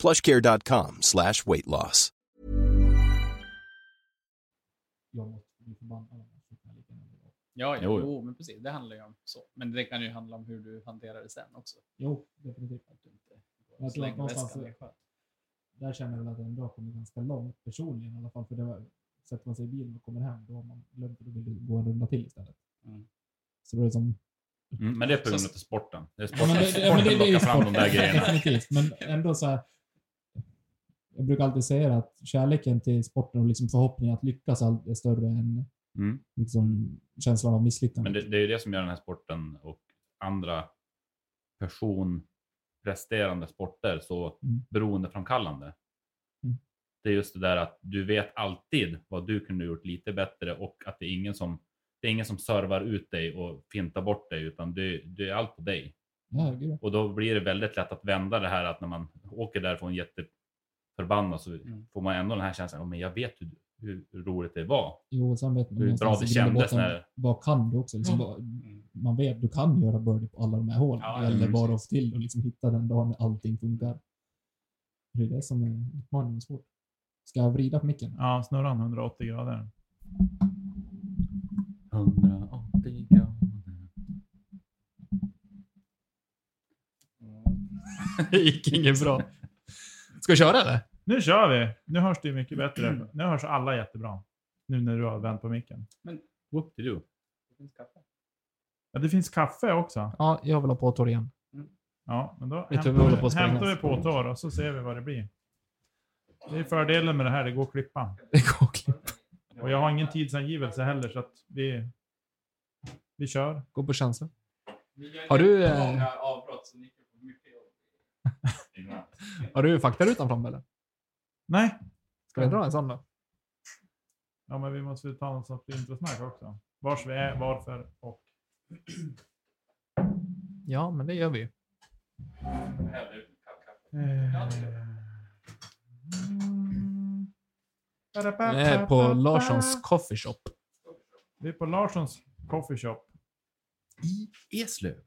plushcare.com slash weight loss. Ja, ja Jo, jo, men precis. Det handlar ju om så. Men det kan ju handla om hur du hanterar det sen också. Jo, definitivt. Att du inte Jag tror slänger väskan i sjön. Där känner jag väl att jag ändå har kommit ganska långt personligen i alla fall. För det var, sätter man sig i bilen och kommer hem, då har man glömt det. Då vill du gå en runda till istället. Mm. Så då är det som... Mm, men det är på grund av sporten. Det är Ja, sporten, men det, ja, men det, det är ju lockar fram de där grejerna. Definitivt. Men ändå så här. Jag brukar alltid säga att kärleken till sporten och liksom förhoppningen att lyckas är större än Mm. liksom känslan av misslyckande. Men det, det är ju det som gör den här sporten och andra personpresterande sporter så Mm. beroendeframkallande. Mm. Det är just det där att du vet alltid vad du kunde gjort lite bättre och att det är ingen som det är ingen som servar ut dig och fintar bort dig utan det, det är allt på dig. Ja. Och då blir det väldigt lätt att vända det här att när man åker därifrån jätteförbannad så Mm. får man ändå den här känslan, "Ja, men jag vet hur, hur roligt det var. Jo, sen vet man Hur bra det kändes när- Vad kan du också? Liksom, Mm. vad- Mm. Man vet, du kan göra birdie på alla de här hålen. Ja, gäller precis. bara få till och liksom hitta den dagen när allting funkar. Det är det som är utmaningen och svårt. Ska jag vrida på micken? Ja, snurran 180 grader. 180 grader. Mm. Det gick inget bra. Ska vi köra eller? Nu kör vi! Nu hörs det mycket bättre. Nu hörs alla jättebra. Nu när du har vänt på micken. Whoop-de-doo. Det finns kaffe. Ja, det finns kaffe också. Ja, jag vill ha påtår igen. Ja, men då du, vi på hämtar vi, sprängas. hämtar vi på torr och så ser vi vad det blir. Det är fördelen med det här, det går att klippa. Det går att klippa. Och jag har ingen tidsangivelse heller så att vi, vi kör. Gå på känsla. Har du, eh. Har du faktarutan framme eller? Nej. Ska vi dra en sån då? Ja, men vi måste väl ta något sånt introsnack också. Vars vi är, varför och... Ja, men det gör vi ju. Vi är på Larssons coffee shop. Vi är på Larssons coffee shop. I Eslöv.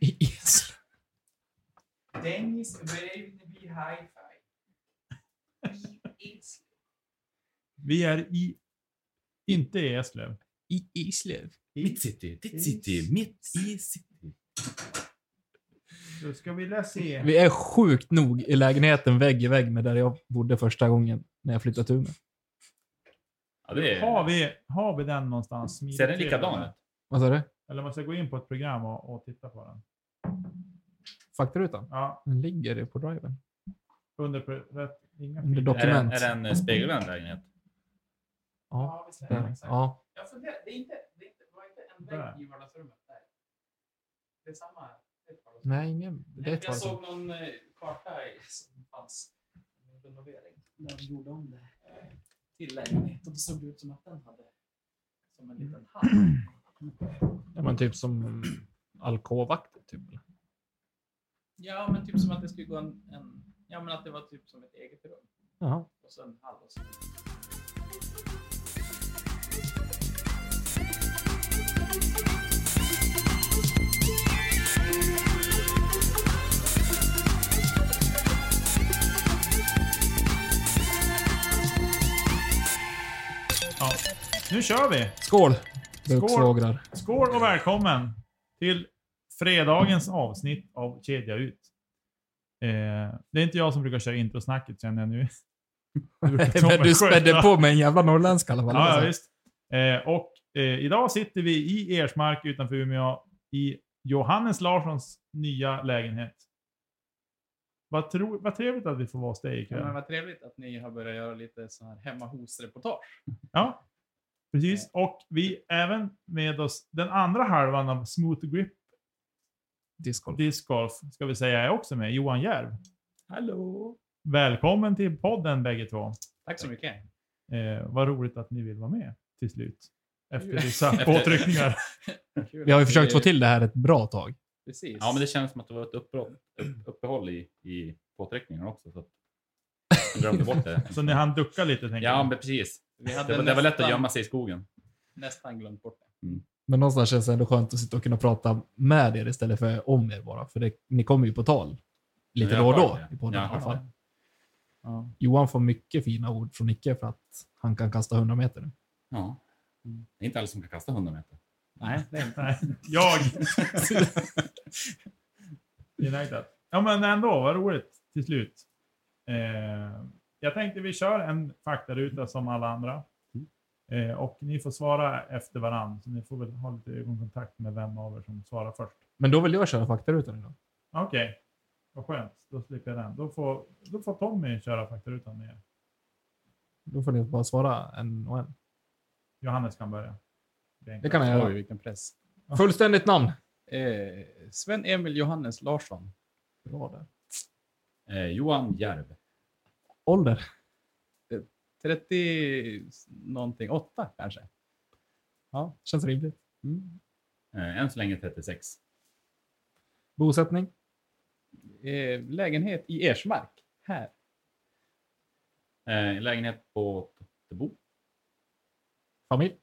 I Eslöv. Dennis bredvid bli hi-fi. Vi är i... Inte i Eslöv. I Eslöv. Mitt city, ditt city, mitt i city. Då ska vi läsa se. Vi är sjukt nog i lägenheten vägg i vägg med där jag bodde första gången när jag flyttade till Umeå. Ja, det är... Har vi, har vi den någonstans? smidigt Ser den likadan eller? ut? Vad sa du? Eller måste jag gå in på ett program och, och titta på den? Faktarutan? Ja, Den ligger på driven. Under rätt, inga Under filer. Är den, Dokument. är den eh, spegelvänd lägenhet? Ja. Ja, är det. Exakt. ja. Jag funderar, det är inte, det är inte, det var inte en vägg i vardagsrummet där. Det är samma. det är. Nej, ingen. Det är ett jag såg någon eh, karta i- som fanns. En renovering. Där de gjorde om det eh, till lägenhet. Och det såg ut som att den hade som en liten hall. Ja, men typ som alkovakter typ. Ja, men typ som att det skulle gå en, en ja men att det var typ som ett eget rum. Jaha. Och så en hall och så. Ja. Nu kör vi! Skål! Skål. Skål och välkommen till fredagens avsnitt av Kedja ut. Eh, det är inte jag som brukar köra introsnacket känner jag nu. Men du spädde på med en jävla norrländska i alla fall. Ja, ja visst. Eh, och eh, idag sitter vi i Ersmark utanför Umeå i Johannes Larssons nya lägenhet. Vad, tro, vad trevligt att vi får vara hos dig Ja, ikväll. men vad trevligt att ni har börjat göra lite så här hemma hos-reportage. Ja, precis. Och vi även med oss den andra halvan av Smooth Grip Discgolf. Disc Golf, ska vi säga, är också med. Johan Järv. Hallå! Välkommen till podden bägge två. Tack så mycket. Eh, vad roligt att ni vill vara med till slut. Efter vissa påtryckningar. Vi har ju försökt få till det här ett bra tag. Precis. Ja, men det känns som att det var ett uppbrott, upp, uppehåll i, i påtryckningarna också. Så att jag glömde bort det. Så ni hann ducka lite tänker Ja, jag. men precis. vi hade Det var, det var lätt att nästan- gömma sig i skogen. Nästan glömt bort det. Men någonstans känns det ändå skönt att sitta och kunna prata med er istället för om er bara. För det, ni kommer ju på tal. Lite då och då i podden i alla fall. Ja. Johan får mycket fina ord från Nicke för att han kan kasta 100 meter nu. Ja. Det är inte alla som kan kasta 100 meter. Nej, det är inte. Nej, jag. United. Ja, men ändå, vad roligt till slut. Eh, jag tänkte vi kör en faktaruta som alla andra. Eh, och ni får svara efter varann, så ni får väl ha lite ögonkontakt med vem av er som svarar först. Men då vill jag köra faktarutan idag. Okej, vad skönt. Då slipper jag den. Då får, då får Tommy köra faktarutan med er. Då får ni bara svara en och en. Johannes kan börja. Det kan jag Oj, göra. vilken press. Fullständigt namn. Eh, Sven-Emil Johannes Larsson. Bra där. Eh, Johan Järv. Ålder. 30 någonting, 8 kanske. Ja. Känns rimligt. Mm. Eh, än så länge 36. Bosättning. Eh, lägenhet i Ersmark. Här. Eh, lägenhet på Tottebo. Familj.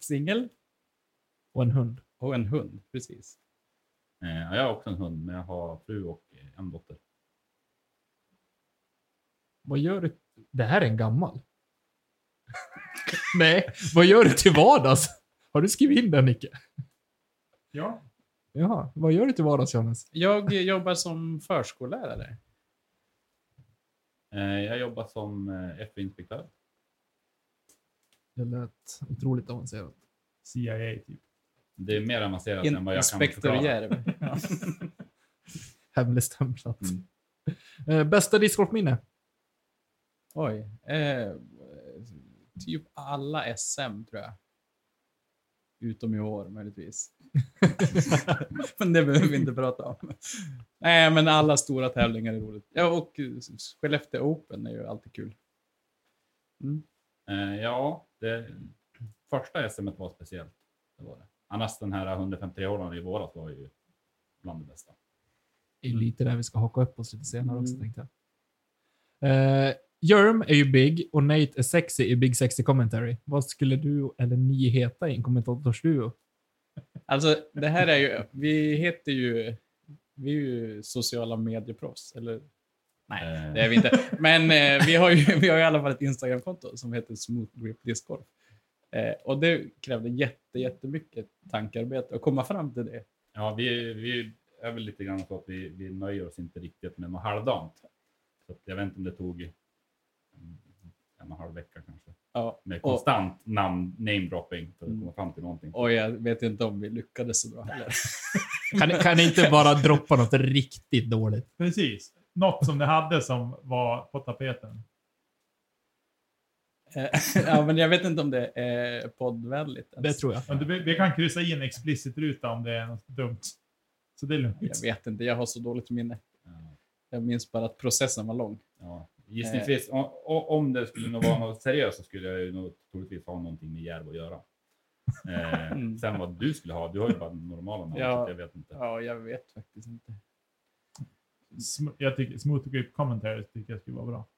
Singel Och en hund. och en hund. Precis. Ja, jag har också en hund, men jag har fru och en dotter. Vad gör du? Det här är en gammal. Nej, vad gör du till vardags? Har du skrivit in den Nicke? Ja, Jaha, vad gör du till vardags Johannes? Jag jobbar som förskollärare. Eh, jag jobbar som eh, FV-inspektör. Det lät otroligt avancerat. CIA typ. Det är mer avancerat än vad jag kan Inspektor förklara. Järv. Hemligstämplat. Mm. Eh, bästa discgolfminne? Oj. Eh, typ alla SM tror jag. Utom i år möjligtvis. men det behöver vi inte prata om. Nej, men alla stora tävlingar är roligt. Ja, och Skellefteå Open är ju alltid kul. Mm. Eh, ja, det första SM var speciellt. Det var det. Annars den här 153 åren i våras var ju bland det bästa. Det är lite där vi ska haka upp oss lite senare också Mm. tänkte jag. Eh, Jerm är ju big och Nate är sexy i Big Sexy Commentary. Vad skulle du eller ni heta i en kommentatorsduo? Alltså, det här är ju... Vi heter ju... Vi är ju sociala medieproffs, eller? Nej, Eh, det är vi inte. Men eh, vi, har ju, vi har ju i alla fall ett Instagramkonto som heter Smooth Grip Discord. Eh, och det krävde jätte, jättemycket tankarbete att komma fram till det. Ja, vi, vi är väl lite grann så att vi, vi nöjer oss inte riktigt med något halvdant. Så att jag vet inte om det tog en, och en halv vecka kanske. Ja, Med och, konstant namn, namedropping för att Mm. komma fram till någonting. och jag vet inte om vi lyckades så bra heller. Kan, kan ni inte bara droppa något riktigt dåligt? Precis. Något som ni hade som var på tapeten. Eh, ja, men jag vet inte om det är poddvänligt. ens. Det tror jag. Men du, vi kan kryssa i en explicit-ruta om det är något dumt. Så det är lugnt. Jag vet inte, jag har så dåligt minne. Ja, Jag minns bara att processen var lång. ja. Gissningsvis, o- o- om det skulle nog vara något seriöst så skulle jag ju nog troligtvis ha någonting med Järv att göra. Eh, Mm. Sen vad du skulle ha, du har ju bara normala namn, Ja. jag vet inte. Ja, jag vet faktiskt inte. Sm- jag tycker Smooth Grip Commentary tycker jag skulle vara bra.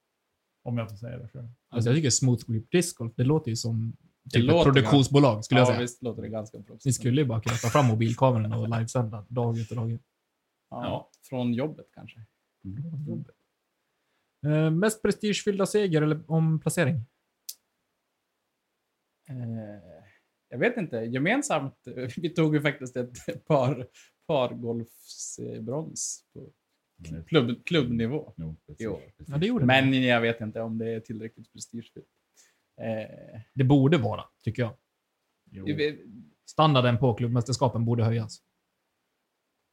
Om jag får säga det själv. Alltså jag tycker Smooth Grip Disc Golf, det låter ju som Det typ ett produktionsbolag skulle jag ja, säga. visst låter det ganska proffsigt. Ni skulle ju bara kunna ta fram mobilkameran och livesända dag ut och dag in. Ja, Ja. Från jobbet kanske. Eh, mest prestigefyllda seger eller omplacering? Eh, jag vet inte. Gemensamt, eh, vi tog ju faktiskt ett par, par golfsbrons på Men- klubb, klubbnivå. Jo, Jo. precis. Ja, det gjorde ni. Men jag vet inte om det är tillräckligt prestigefyllt. Eh, Det borde vara, tycker jag. Jo. Standarden på klubbmästerskapen borde höjas.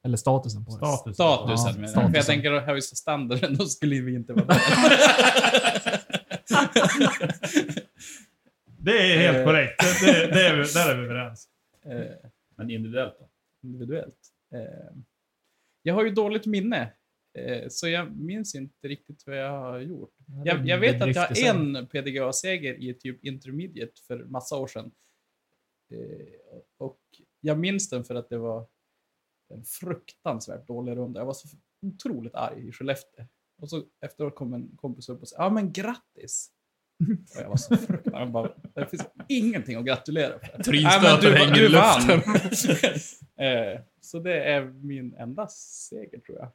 Eller statusen på det. Status. statusen Ja, statusen. För jag tänker att höjs standarden, då skulle vi inte vara där. Det är helt Eh. korrekt. Det, det, det är vi, där är vi överens. eh, Men individuellt då? individuellt. Eh, jag har ju dåligt minne. Så jag minns inte riktigt vad jag har gjort. Ja, Jag, det- jag vet det att jag har en PDGA-seger i typ intermediate för massa år sedan. Och jag minns den för att det var en fruktansvärt dålig runda. Jag var så otroligt arg i Skellefteå. Och så efteråt kom en kompis upp och sa ja men grattis. Och jag var så fruktansvärt, bara, det finns ingenting att gratulera för. Du, hänger i luften. Eh, så det är min enda seger tror jag.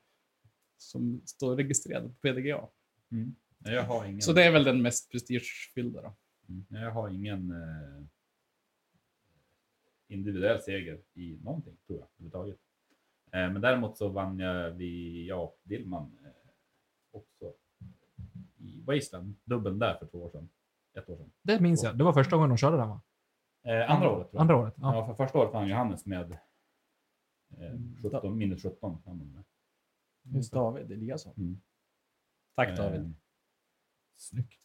Som står registrerad på PDGA. Mm. Jag har ingen, Så det är väl den mest prestigefyllda då. Mm. Jag har ingen eh, individuell seger i någonting, tror jag, överhuvudtaget. Eh, men däremot så vann jag, vi, jag och Dillman eh, också i Wasteland, dubbeln där för två år sedan. Ett år sedan. Det minns jag. Det var första gången de körde den va? Eh, andra året tror jag. Andra året. Ja. Ja, för första året vann Johannes med eh, Mm. 17, minus 17. vann han med. Just David Eliasson. Mm. Tack David. Eh, Snyggt.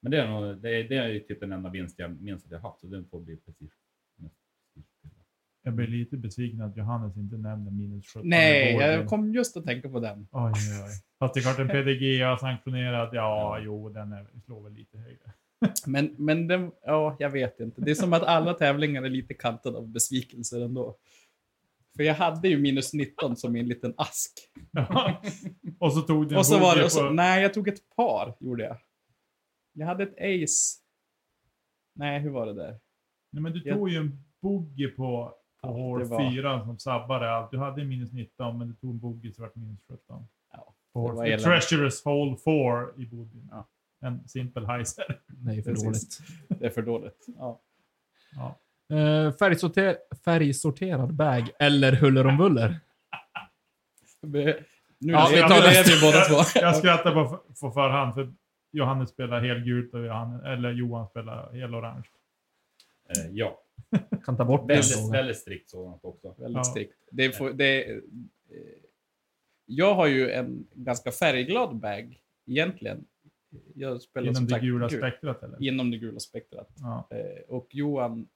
Men det är, nog, det, är, det är ju typ den enda vinst jag minns att jag haft, så den får bli precis. Jag blir lite besviken att Johannes inte nämner minus 17. Nej, jag kom just att tänka på den. Oj, oj, oj. Fast det är klart en PDG sanktionerad. Ja, jo, den är, slår väl lite högre. Men, men den, ja, jag vet inte. Det är som att alla tävlingar är lite kantade av besvikelser ändå. För jag hade ju minus 19 som en liten ask. Ja. Och så tog du Och så var det, och så, på- nej jag tog ett par, gjorde jag. Jag hade ett ace. Nej, hur var det där? Nej, men du Jag- tog ju en bogey på, på hål det var- 4 som sabbade allt. Du hade minus 19, men du tog en bogey så vart det minus 17. Ja, På det fyra. Treacherous hole 4 i bogeyn. Ja. En simpel heiser. Nej, för Precis. dåligt. Det är för dåligt. Ja. Ja. Uh, färgsorter färgsorterad bag eller huller om buller? Nu Ja, är vi det- tar det. är vi båda två. Jag skrattar på, på förhand för Johannes spelar helgult och Johannes, eller Johan spelar helorange. Eh, ja, Kan ta bort väldigt, väldigt strikt sådant också. Väldigt Ja. strikt. Det får, det, eh, jag har ju en ganska färgglad bag egentligen. Jag spelar Inom som det sagt gula gul. spektrat eller? Inom det gula spektrat. Ja. Eh, och Johan...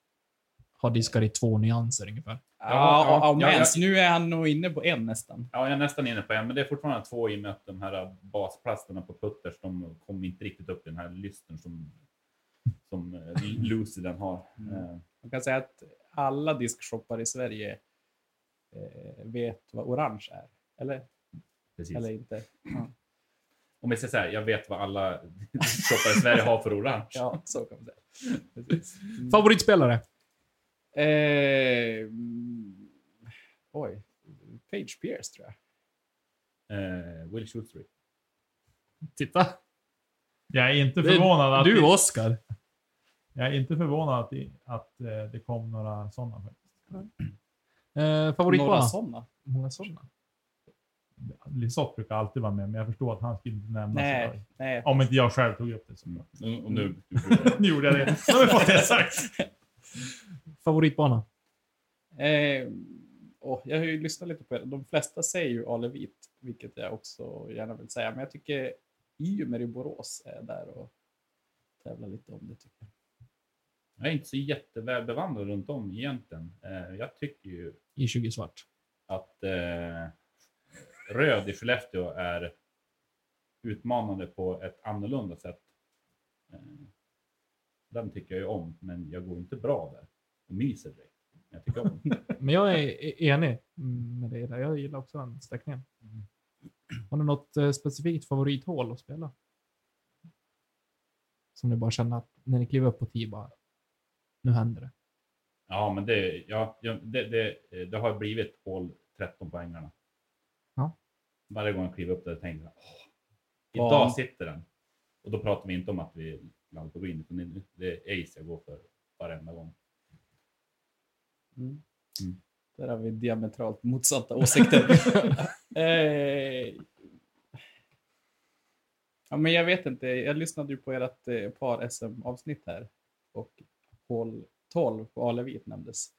Har diskar i två nyanser ungefär. Ja, ja, ja, ja, nu är han nog inne på en nästan. Ja, jag är nästan inne på en, men det är fortfarande två i och med att de här basplasterna på putters, de kommer inte riktigt upp i den här lysten som, som eh, Lucy den har. Mm. Man kan säga att alla diskshoppar i Sverige eh, vet vad orange är. Eller, precis. eller inte. Om vi säger så här, jag vet vad alla shoppar i Sverige har för orange. Ja, så kan man säga. Mm. Favoritspelare? Eh, mm, oj. Page Pierce tror jag. Eh, Will Schutzry. Titta. Jag är inte Det är förvånad att, Du Oskar. Jag är inte förvånad att, det, att eh, det kom några sådana faktiskt. Eh, Några favoritbana? sådana. Många sådana. Lisotte brukar alltid vara med, men jag förstår att han skulle inte nämnas idag. Nej, nej. Om inte jag själv tog upp det så. Mm. Och- nu, Nu gjorde jag det. Nu har vi fått det sagt. Favoritbana? Eh, åh, jag har ju lyssnat lite på det. De flesta säger ju Ale Vit, vilket jag också gärna vill säga. Men jag tycker Ymer i Borås är där och tävlar lite om det. Tycker jag. Jag är inte så jätteväl bevandrad runt om egentligen. Eh, jag tycker ju I 20 svart. att eh, röd i Skellefteå är utmanande på ett annorlunda sätt. Eh, den tycker jag ju om, men jag går inte bra där och myser direkt. Jag tycker om. Men jag är e- enig med dig där. Jag gillar också den sträckningen. Har du något eh, specifikt favorithål att spela? Som ni bara känner att när ni kliver upp på tee bara, nu händer det. Ja, men det, ja, det, det, det har blivit hål 13 poängarna. Ja. Varje gång jag kliver upp där tänker jag, åh, Ja. idag sitter den. Och då pratar vi inte om att vi landar på green, utan det- är ace jag går för varenda gång. Mm. Mm. Där har vi diametralt motsatta åsikter. eh, ja, men jag vet inte, jag lyssnade ju på ert eh, par SM-avsnitt här och hål 12 på Alevit nämndes.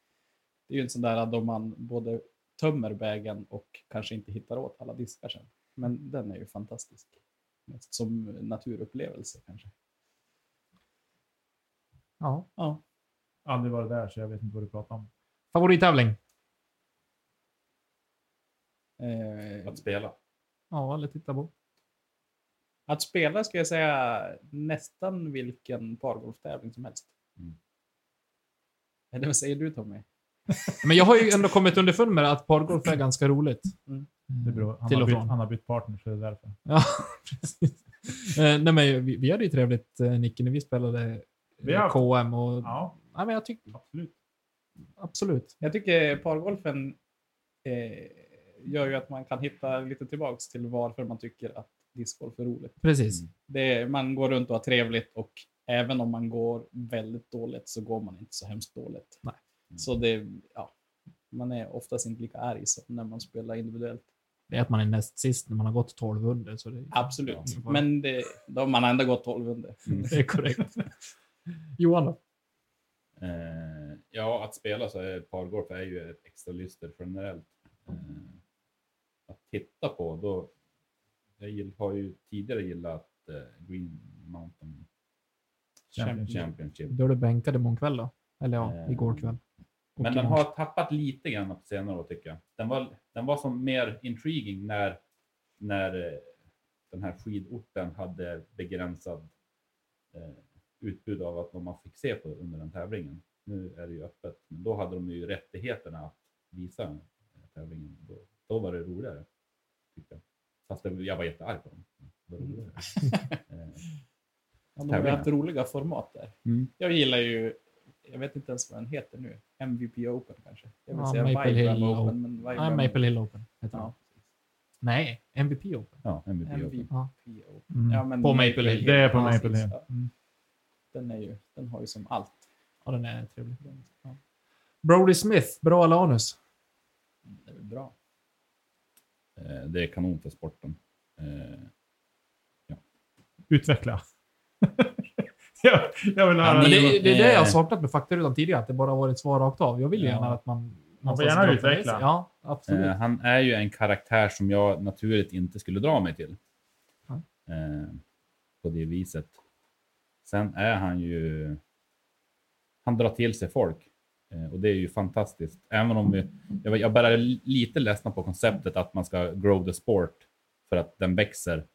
Det är ju en sån där då man både tömmer vägen och kanske inte hittar åt alla diskar sen. Men den är ju fantastisk. Som naturupplevelse kanske. Ja. Ja. Aldrig varit där, så jag vet inte vad du pratar om. Favorittävling? Eh, Att spela. Ja, eller titta på. Att spela ska jag säga nästan vilken pargolftävling som helst. Eller vad säger du Tommy? Men jag har ju ändå kommit underfund med att pargolf är ganska roligt. Mm. Det beror, han, Till har och bytt, från. han har bytt partner så det är därför. Ja, precis. Eh, nej, men vi, vi hade ju trevligt, eh, Nicke, när vi spelade Vi eh, har- KM. Och, Ja, nej, men jag tycker absolut. absolut. Jag tycker pargolfen eh, gör ju att man kan hitta lite tillbaks till varför man tycker att discgolf är roligt. Precis. Mm. Det, man går runt och har trevligt och även om man går väldigt dåligt så går man inte så hemskt dåligt. Nej. Så det, ja, man är oftast inte lika arg som när man spelar individuellt. Det är att man är näst sist när man har gått 12 under. Så det, Absolut, Ja, men det, då har man ändå gått 12 under. det är korrekt. Johan då? Eh, ja, att spela så är pargolf är ju ett extra lyster generellt. Eh, att titta på, då... Jag har ju tidigare gillat eh, Green Mountain Championship. Championship. Då är du bänkad imorgon kväll då? Eller ja, Eh, igår kväll. Och Men den har tappat lite grann på senare år tycker jag. Den var, den var som mer intriguing när, när eh, den här skidorten hade begränsad eh, utbud av att vad man fick se på under den tävlingen. Nu är det ju öppet, men då hade de ju rättigheterna att visa eh, tävlingen. Då, då var det roligare. Tycker jag. Fast det, jag var jättearg på dem. Det var roligare. Ja, de har haft roliga format där. Mm. Jag gillar ju, jag vet inte ens vad den heter nu, MVP Open kanske. Jag vill Ja, säga Maple Vibram Hill Open, Open. men Vibram... Maple Hill Open. Heter Ja. Nej, MVP Open. ja, MVP. MVP Open. Ja. Open. Mm. Ja, men På Maple Hill. Det är på Ja, Maple Hill. ja. Mm. Den, är ju, den har ju som allt. Ja, den är trevlig. Ja, Brody Smith, bra eller anus? det är väl bra. Eh, det är kanon för sporten. Eh, Utveckla. Jag, jag vill höra. Men det, är- det är det jag har eh, saknat med faktarutan tidigare, att det bara varit svar rakt av. Jag vill ju Ja. gärna att man... Man får gärna utveckla. Ja, absolut. Eh, han är ju en karaktär som jag naturligt inte skulle dra mig till. Ja. Eh, på det viset. Sen är han ju... Han drar till sig folk. Eh, och det är ju fantastiskt. Även om vi... Jag, jag bara är lite ledsna på konceptet att man ska grow the sport. För att den växer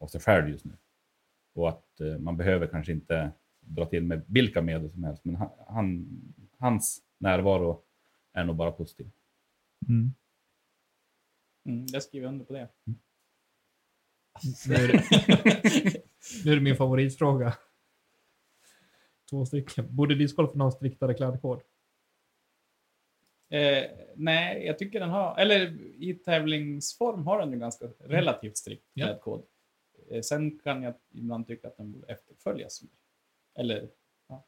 av sig själv just nu. Och att eh, man behöver kanske inte dra till med vilka medel som helst. Men han, han, hans närvaro är nog bara positiv. Mm. Mm, jag skriver under på det. Nu är det, nu är det min favoritfråga. Två stycken. Borde discgolfen ha en striktare klädkod? Eh, nej, jag tycker den har, eller i tävlingsform har den ju ganska relativt strikt klädkod. Eh, sen kan jag ibland tycka att den borde efterföljas. Eller, ja.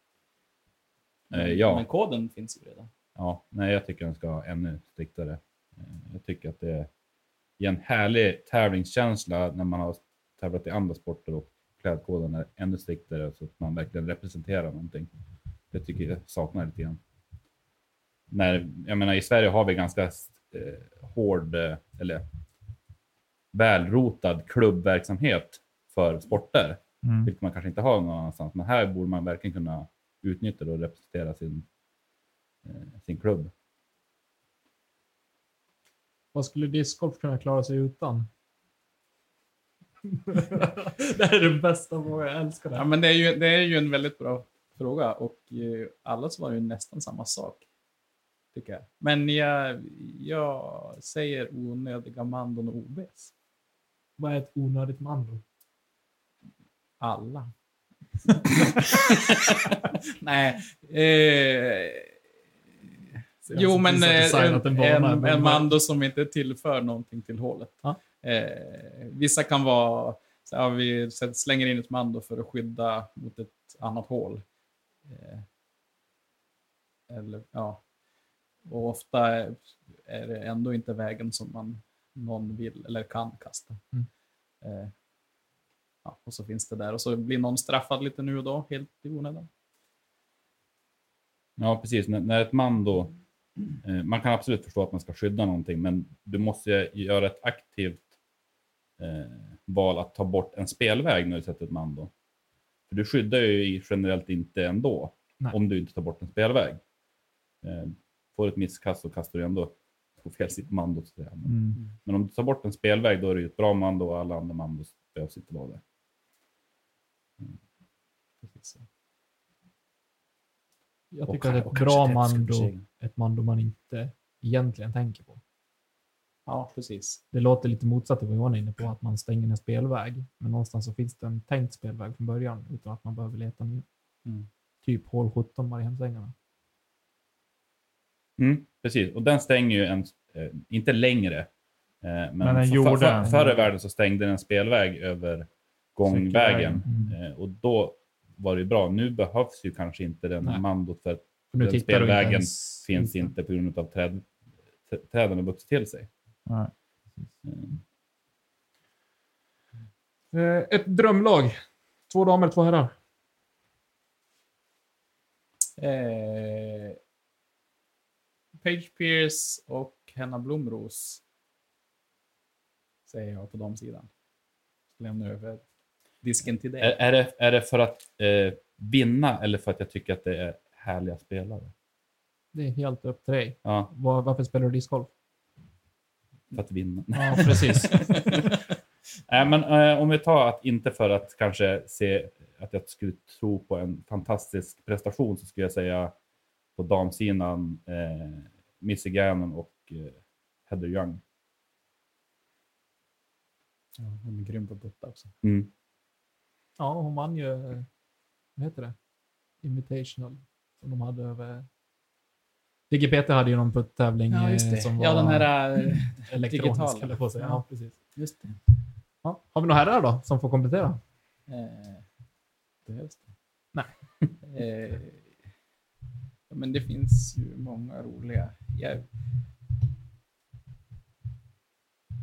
Eh, ja. Men koden finns ju redan. Ja, nej, jag tycker den ska ha ännu striktare. Eh, Jag tycker att det ger en härlig tävlingskänsla när man har tävlat i andra sporter och klädkoden är ännu striktare så att man verkligen representerar någonting. Det tycker jag saknar lite grann. När, jag menar, i Sverige har vi ganska hård, eller välrotad klubbverksamhet för sporter, Mm. vilket man kanske inte har någon annanstans. Men här borde man verkligen kunna utnyttja och representera sin, eh, sin klubb. Vad skulle discgolf kunna klara sig utan? det här är den bästa frågan, jag älskar det. Ja, men det är, ju, det är ju en väldigt bra fråga och eh, alla svarar ju nästan samma sak. Tycker jag. Men jag, jag säger onödiga mandon och OBs. Vad är ett onödigt mando? Alla. Nej. Eh, jo, men eh, designat en, en, men- en mando som inte tillför någonting till hålet. Ja. Eh, vissa kan vara, så här, vi slänger in ett mando för att skydda mot ett annat hål. Eh, eller, ja. Och ofta är det ändå inte vägen som man någon vill eller kan kasta. Mm. Eh, ja, och så finns det där och så blir någon straffad lite nu och då, helt i onödan. Ja, precis. När, när ett man då... Eh, man kan absolut förstå att man ska skydda någonting, men du måste göra ett aktivt eh, val att ta bort en spelväg när du sätter ett man då. För du skyddar ju generellt inte ändå, Nej. om du inte tar bort en spelväg. Eh, får ett misskast så kastar du ändå på fel sitt mando. Så att säga. Men, Mm. men om du tar bort en spelväg då är det ju ett bra mando och alla andra mandos behövs inte vara det. Precis så. Jag Och tycker att ka- ett och bra mando, ett mando man inte egentligen tänker på. Ja, precis. Det låter lite motsatt till vad Johan är inne på, att man stänger en spelväg. Men någonstans så finns det en tänkt spelväg från början utan att man behöver leta nya. Mm. Typ hål 17 Mariehemsängarna. Mm, precis, och den stänger ju en, eh, inte längre. Eh, men Men den för- gjorde för, en- förr i världen så stängde den en spelväg över gångvägen. Mm. Eh, och då var det bra. Nu behövs ju kanske inte den Nej. mandot för att För nu Den du inte spelvägen ens finns inte på grund av träd, träden har vuxit till sig. Nej. Eh, Ett drömlag. Två damer, två herrar. Eh, Page Pierce och Henna Blomros säger jag på de sidan. Så lämnar över disken till dig. Är, är, det, är det för att eh, vinna eller för att jag tycker att det är härliga spelare? Det är helt upp till dig. Ja, Var, varför spelar du discgolf? för att vinna. Ja, precis. Nej, men eh, om vi tar att inte för att kanske se att jag skulle tro på en fantastisk prestation så skulle jag säga på damsidan eh, Missy Gannon och eh, Heather Young. Ja, hon är grym på att putta också. Mm. ja, hon vann ju, eh, vad heter det? Invitational. Som de hade över... DGPT hade ju någon puttävling Ja, eh, som var Ja, den här... elektronisk, digital. på. Ja. Ja, precis. Just det. Ja. Har vi några herrar då, som får komplettera? Eh, behövs det? Nej. eh, men det finns ju många roliga. Jag,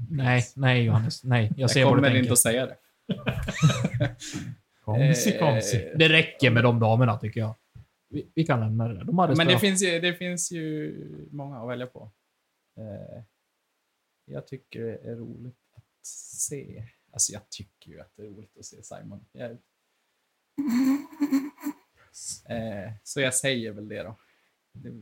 Nej, nej Johannes. Nej, jag, jag ser vad du kommer tänker. inte att säga det. Komsi, Eh, komsi. Det räcker med de damerna tycker jag. Vi, vi kan lämna det där. De hade Men det finns, ju, det finns ju många att välja på. Eh, jag tycker det är roligt att se. Alltså jag tycker ju att det är roligt att se Simon. Jag, eh, så jag säger väl det då.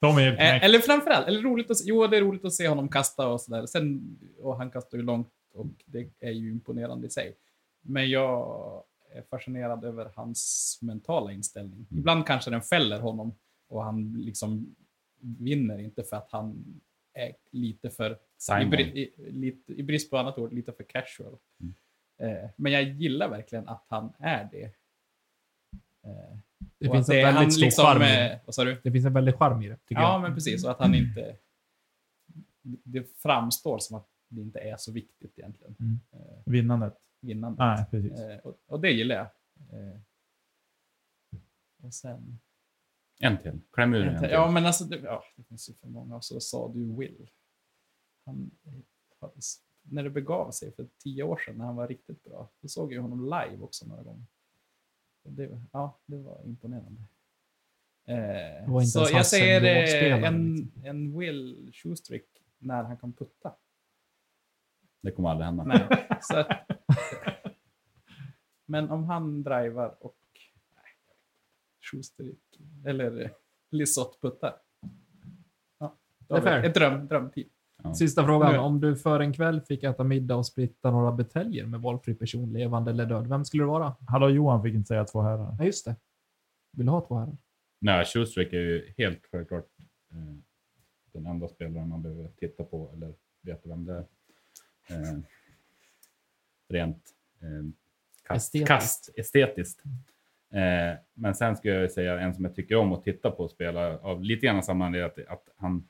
Tommy är eh, eller framförallt, eller roligt att jo det är roligt att se honom kasta och sådär. Sen, och han kastar ju långt och det är ju imponerande i sig. Men jag är fascinerad över hans mentala inställning. Ibland kanske den fäller honom och han liksom vinner inte för att han är lite för, i, Simon. i, lite, i brist på annat ord, lite för casual. Eh, men jag gillar verkligen att han är det. Eh, Det finns en väldigt stor liksom, charm i det. eh, Vad sa du? Det finns en väldig charm i det, tycker Ja, jag. men precis. Och att han inte... Det framstår som att det inte är så viktigt egentligen. Mm. Eh, Vinnandet. vinnandet. Nej, precis. Och, och det gillar jag. Och sen... En till. Kläm ur en till. Ja, men alltså, det, ja, det finns ju för många. Och så sa du Will. Han, när det begav sig för tio år sedan, när han var riktigt bra, då såg jag honom live också några gånger. Det, ja, det var imponerande. Eh, var så jag säger eh, en, liksom. en Will Schustrick när han kan putta. Det kommer aldrig hända. Nej, så att, men om han driver och Schustrick eller Lisotte puttar. Ja, Det är ett dröm, Sista frågan. Nu. Om du för en kväll fick äta middag och splitta några buteljer med valfri person, levande eller död, vem skulle det vara? Hallå Johan fick inte säga två herrar. Ja, just det. Vill du ha två herrar? Nej, Schustrick är ju helt självklart eh, den enda spelaren man behöver titta på eller veta vem det är. Eh, rent eh, kast, Estetiskt. kast estetiskt. Eh, men sen ska jag säga en som jag tycker om att titta på och spela av lite grann samma anledning att, att han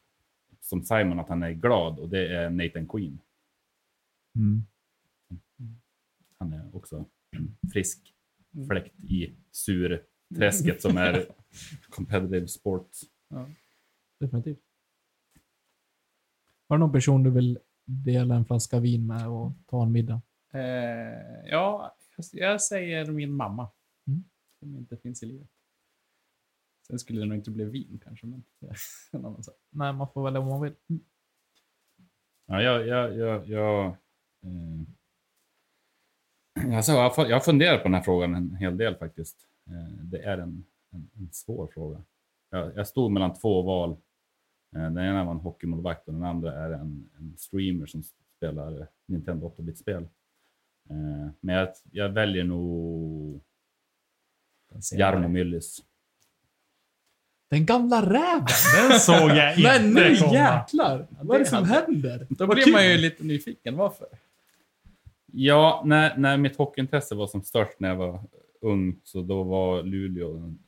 som Simon att han är glad och det är Nathan Queen. Mm. Han är också en frisk fläkt i surträsket som är competitive sports. Definitivt. Har du någon person du vill dela en flaska vin med och ta en middag? Eh, ja, jag säger min mamma. Mm. Som inte finns i livet. Sen skulle det nog inte bli vin kanske, men en annan sak. Nej, man får välja vad man vill. Ja, jag, jag, jag, jag, eh, alltså, jag, jag funderar på den här frågan en hel del faktiskt. Eh, det är en, en, en svår fråga. Jag, jag stod mellan två val Eh, Den ena var en hockeymålvakt och den andra är en, en streamer som spelar Nintendo 8-bit-spel. Eh, Men jag, jag väljer nog. Jarmo Myllys. Den gamla räven! Den såg jag inte Men nu komma. jäklar! Vad är det som händer? Då Vad blir kul. man ju lite nyfiken. Varför? Ja, när, när mitt hockeyintresse var som störst när jag var ung, så då var Luleå den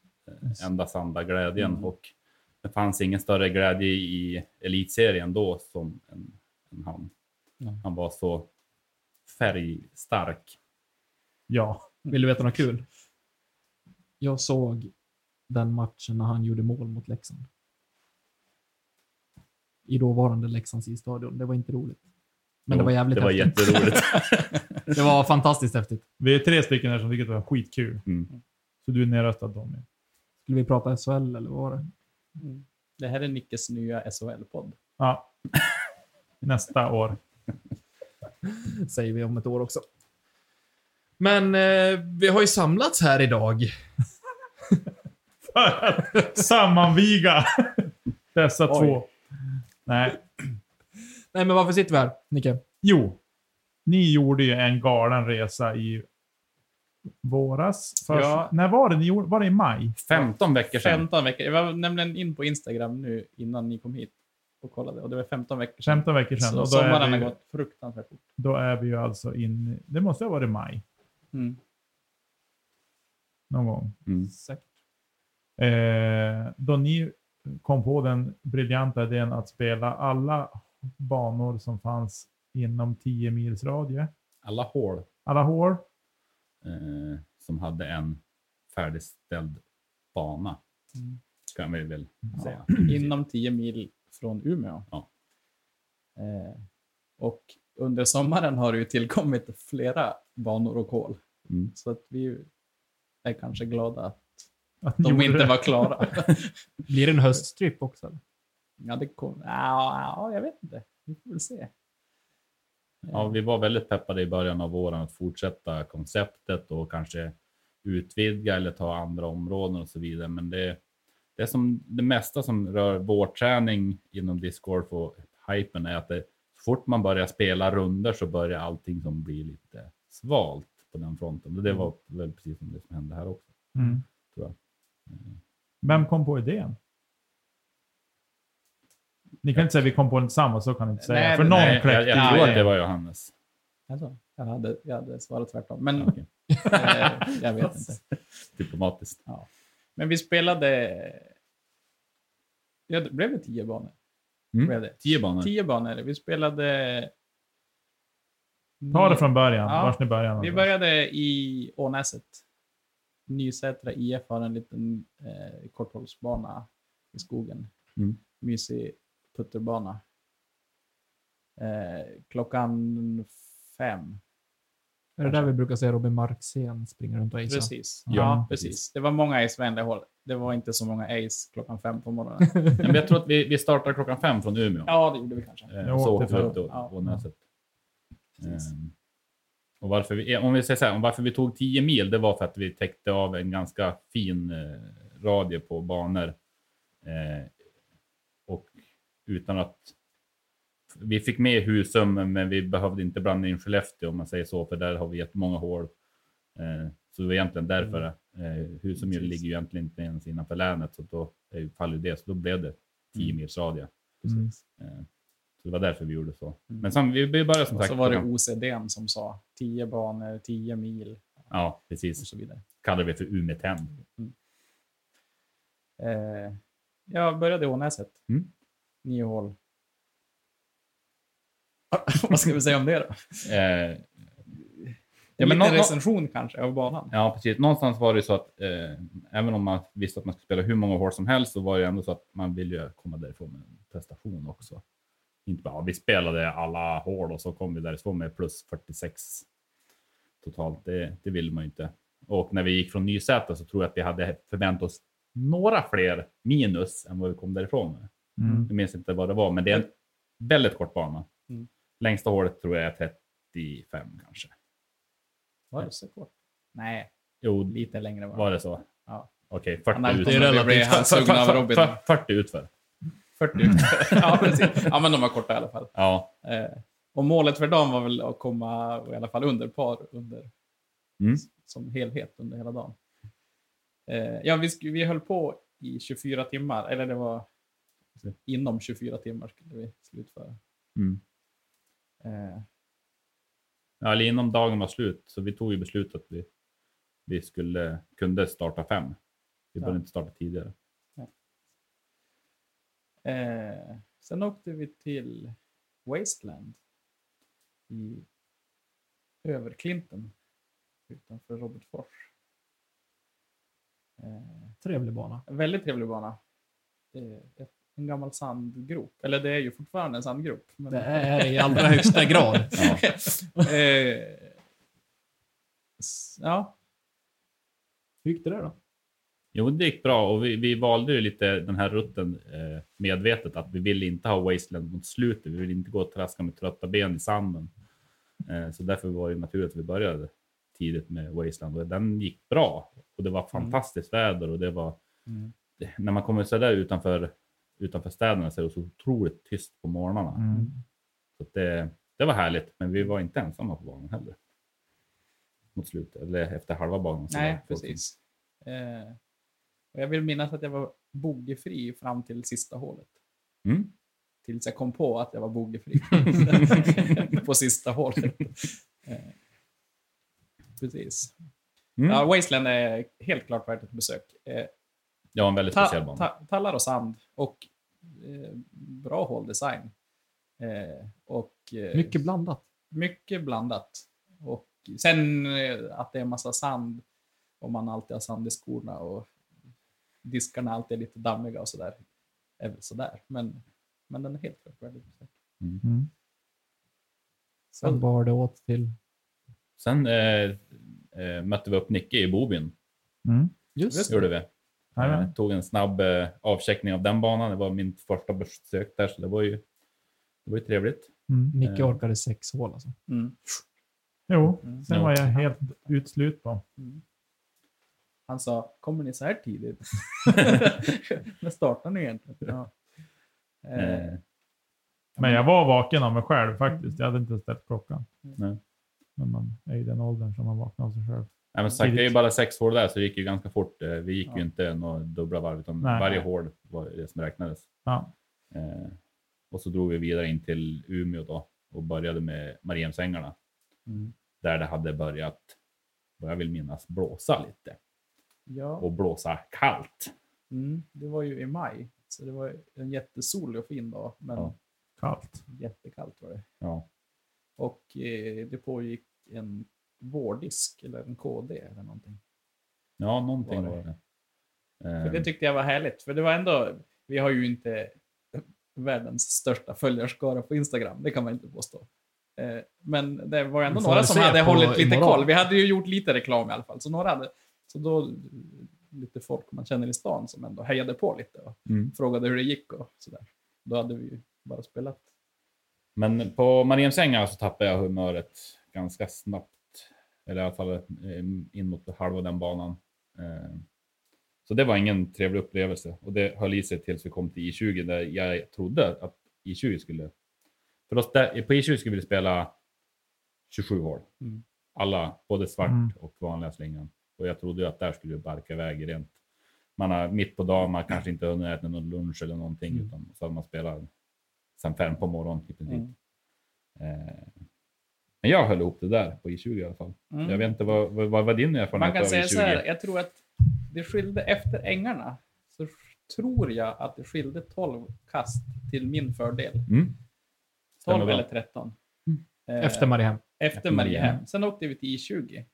eh, enda sanna glädjen. Mm. Och det fanns ingen större glädje i elitserien då som en, en han. Nej. Han var så färgstark. Ja. Vill du veta något kul? Jag såg den matchen när han gjorde mål mot Leksand. I dåvarande Leksands isstadion. Det var inte roligt. Men det Jo, var jävligt Det var häftigt. jätteroligt. Det var fantastiskt häftigt. Vi är tre stycken här som tycker att det var skitkul. Mm. Så du är nedröstad Tommy. Skulle vi prata SHL eller vad var det? Det här är Nickes nya SHL-podd. Ja. Nästa år. Säger vi om ett år också. Men eh, vi har ju samlats här idag. För att sammanviga dessa Oj. två. Nej. Nej, men varför sitter vi här, Nicke? Jo. Ni gjorde ju en galen resa i våras. Först, Ja. När var det ni gjorde? Var det i maj? 15 veckor sedan. 15 veckor. Jag var nämligen in på Instagram nu innan ni kom hit och kollade. Och det var 15 veckor sedan. 15 veckor sedan. Så Och då, är sommaren vi, har gått fruktansvärt fort. då är vi ju alltså in... Det måste ha varit maj. Mm. Någon gång. Mm. Säkert. Eh, då ni kom på den briljanta idén att spela alla banor som fanns inom 10 mils radie. Alla hål Alla hål. eh, som hade en färdigställd bana. Mm. Kan vi väl säga. Inom 10 mil från Umeå. Ja. Eh, och under sommaren har det ju tillkommit flera banor och hål. Mm. Så att vi är kanske glada att de gjorde inte det. var klara. Blir det en höststrip också? eller? ja, det kom... ja, ja, jag vet inte. Vi får väl se. Ja, vi var väldigt peppade i början av våren att fortsätta konceptet och kanske utvidga eller ta andra områden och så vidare. Men det, det är som det mesta som rör vårträning inom discgolf och hypen är att det, så fort man börjar spela runder så börjar allting som blir lite svalt på den fronten. Och det var väl precis som det som hände här också. Mm. Jag. Vem kom på idén? Ni kan inte säga vi kom på den tillsammans, så kan ni inte säga. Nej, För någon Nej, jag, kläckte jag Ja, tror att det var Johannes. Alltså, jag, hade, jag hade svarat tvärtom. Men Okej. eh, jag vet inte. Diplomatiskt. Men vi spelade... Ja, det blev det tio banor? Mm. Blev det? Tio banor. Tio banor. Vi spelade... Ta det från början, Ja, vars ni börjar. Vi började i Ånäset. Nysätra IF har en liten eh, korthållsbana i skogen. Mm. Mysig putterbana. Eh, klockan fem. Är det där vi brukar se Robin Marksén springa runt och acea? Precis. Ja, Ja, precis. precis. Det var många ace-vänliga håll. Det var inte så många ace klockan fem på morgonen. Men jag tror att vi, vi startar klockan fem från Umeå. ja, det gjorde vi kanske. Eh, så åkte vi upp då, på Näset. Precis. Ehm, och varför vi, om vi säger så här, varför vi tog 10 mil, det var för att vi täckte av en ganska fin eh, radie på banor. Eh, och utan att vi fick med Husum, men vi behövde inte blanda in Skellefteå om man säger så, för där har vi jättemånga hål. Eh, så det var egentligen därför. Eh, Husum ju ligger ju egentligen inte ens innanför länet, så då faller det. Så då blev det 10 mils radie. Mm. Så det var därför vi gjorde så. Mm. Men sen, vi började som Och sagt. så var det OCDn som sa 10 banor, 10 mil Ja, och precis. så vidare. Kallade vi för Umetem. Eh, jag började i Ånäset. Mm. Nio hål. Vad ska vi säga om det då? Eh, Ja, men Lite recension kanske av banan. ja, precis. Någonstans var det så att eh, även om man visste att man skulle spela hur många hål som helst så var det ändå så att man ville komma därifrån med en prestation också. Inte bara, vi spelade alla hål och så kom vi därifrån med plus 46 totalt. Det, det vill man ju inte. Och när vi gick från Nysätra så tror jag att vi hade förväntat oss några fler minus än vad vi kom därifrån med. Mm. Jag minns inte vad det var, men det är en väldigt kort bana. Mm. Längsta hålet tror jag är 35 kanske. Var det så kort? Nej, Jo, lite längre var det. var det så? Ja. Okej, 40 Han har utför. alltid bli halshuggen av Robin. 40 utför. 40. ja, precis. Ja, men de var korta i alla fall. Ja. Eh, och målet för dem var väl att komma i alla fall under par under, Mm. som helhet under hela dagen. Eh, ja, vi, vi höll på i 24 timmar, eller det var inom 24 timmar skulle vi slutföra. Mm. Eh, Ja, eller innan dagen var slut, så vi tog ju beslutet att vi, vi skulle, kunde starta fem. Vi Ja. inte starta tidigare. Eh, sen åkte vi till Wasteland i Överklinten utanför Robertsfors. Eh, Trevlig bana. En väldigt trevlig bana. Eh, en gammal sandgrop. Eller det är ju fortfarande en sandgrop. Men... Det är i allra högsta grad. Ja. eh, ja. Hur gick det där då? Jo, det gick bra och vi, vi valde ju lite den här rutten eh, medvetet att vi ville inte ha Wasteland mot slutet. Vi ville inte gå och traska med trötta ben i sanden. Eh, så därför var det naturligt att vi började tidigt med Wasteland och den gick bra. Och det var fantastiskt väder och det var Mm. när man kommer så där utanför, utanför städerna så är det så otroligt tyst på morgnarna. Mm. Så det, det var härligt, men vi var inte ensamma på banan heller. Mot slutet, eller efter halva banan. Nej, som- precis. Eh, och jag vill minnas att jag var bogeyfri fram till sista hålet. Mm. Tills jag kom på att jag var bogeyfri på sista hålet. Eh, precis. Mm. Ja, Wasteland är helt klart värt ett besök. Eh, var en väldigt speciell ta, bana. ta, tallar och sand och eh, bra håldesign. Eh, och, eh, Mycket blandat. mycket blandat. Och sen eh, att det är massa sand och man alltid har sand i skorna och diskarna alltid är lite dammiga och sådär. Är väl sådär. Men, men den är helt klart värd ett besök. Mm. Sen bar det åt till... Sen eh, eh, mötte vi upp Nicke i Bobyn. Mm. Just gjorde vi. Eh, tog en snabb eh, avcheckning av den banan. Det var min första besök där, så det var ju, det var ju trevligt. Mm. Nicke Eh. orkade sex hål alltså. Mm. Jo, Mm. sen var jag helt utslut på. Mm. Han sa, kommer ni så här tidigt? När startar ni egentligen? Ja. Eh, Eh, Men jag var vaken av mig själv faktiskt. Jag hade inte ställt klockan. nej. Men man är i den åldern som man vaknar av sig själv. Nej, men sagt, det är ju bara sex hål där, så det gick ju ganska fort. Eh, Vi gick Ja. ju inte några dubbla varv, utan Nej. varje hål var det som räknades. Ja. Eh, och så drog vi vidare in till Umeå då och började med Mariehemsängarna. Mm. Där det hade börjat, vad jag vill minnas, blåsa lite. Ja. Och blåsa kallt. Mm. Det var ju i maj, så det var en jättesolig och fin dag. Men Ja. Kallt. jättekallt var det. Ja. Och eh, det pågick en vårdisk eller en KD eller någonting. Ja, någonting Var var det. det. För Eh, det tyckte jag var härligt, för det var ändå, vi har ju inte världens största följarskara på Instagram, det kan man inte påstå. Eh, Men det var ändå några som hade hållit lite imorgon. koll. Vi hade ju gjort lite reklam i alla fall, så några hade, så då lite folk man känner i stan som ändå hejade på lite och mm. frågade hur det gick och sådär. Då hade vi ju bara spelat. Men på Mariehemsängarna så tappade jag humöret ganska snabbt. Eller i alla fall eh, in mot halva den banan. Eh, Så det var ingen trevlig upplevelse. Och det höll i sig tills vi kom till I20 där jag trodde att I20 skulle... För oss där, på I20 skulle vi spela 27 hål. Mm. Alla, både svart Mm. och vanliga slingan. Och jag trodde ju att där skulle vi barka iväg rent. Man har mitt på dagen, man kanske inte hunnit äta någon lunch eller någonting. Mm. Utan så har man spelat sen fem på morgonen i princip. Mm. Eh, Men jag höll ihop det där på I20 i alla fall. Mm. Jag vet inte, vad, vad, vad var din erfarenhet Man kan av säga I20? så här, jag tror att det skilde efter ängarna, så tror jag att det skilde 12 kast till min fördel. Mm. 12 Stämmer bra. eller 13. Eh, Efter Mariehem. efter. Mariehem. Sen åkte vi till I20.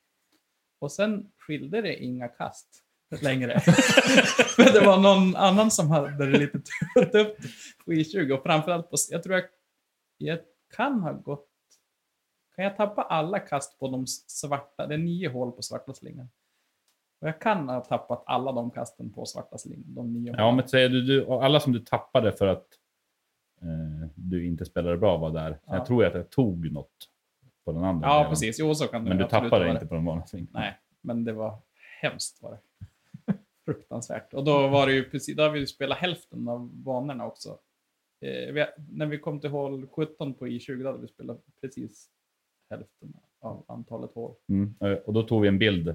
Och sen skilde det inga kast längre. För det var någon annan som hade det lite tufft på I20. Och framförallt på, jag tror jag, jag kan ha gått, kan jag tappa alla kast på de svarta, det är nio hål på svarta slingan. Och jag kan ha tappat alla de kasten på svarta slingan, de nio Ja, hålen. men säger du, du, alla som du tappade för att eh, du inte spelade bra var där. Ja. Jag tror att jag tog något på den andra. Ja, delen. precis. Jo, så kan det Men du tappade inte på den vanliga svingen. Nej, men det var hemskt var det. Fruktansvärt. Och då var det ju precis, då har vi spelat hälften av banorna också eh, vi, när vi kom till hål 17 på I20 då hade vi spelat precis hälften av antalet hål. Mm. eh, Och då tog vi en bild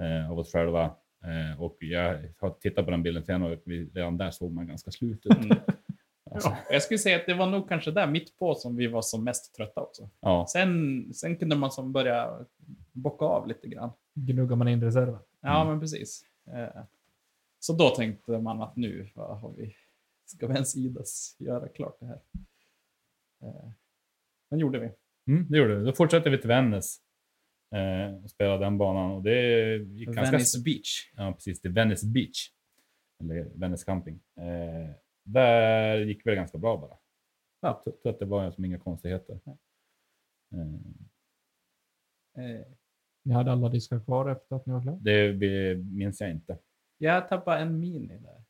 eh, av oss själva. Eh, och jag har tittat på den bilden sen och vi, redan där såg man ganska slut ut. Mm. Alltså, Jag skulle säga att det var nog kanske där mitt på som vi var som mest trötta också. ja. Sen, sen kunde man som börja bocka av lite grann. Gnuggar man in reserven. Ja, Mm. men precis. Eh, Så då tänkte man att nu vad har vi, ska vi ens idas göra klart det här. Eh, Men gjorde vi. Mm, det gjorde vi. Då fortsatte vi till Vännäs eh, och spelade den banan. Och det gick ganska... Venice Beach. Ja, precis. Det är Venice Beach. Eller Venice Camping. Eh, där gick det ganska bra bara. Ja. Jag tror att det var som inga konstigheter. Eh, Eh, Ni hade alla diskar kvar efter att ni var klara. det minns jag inte. Jag tappade en mini där.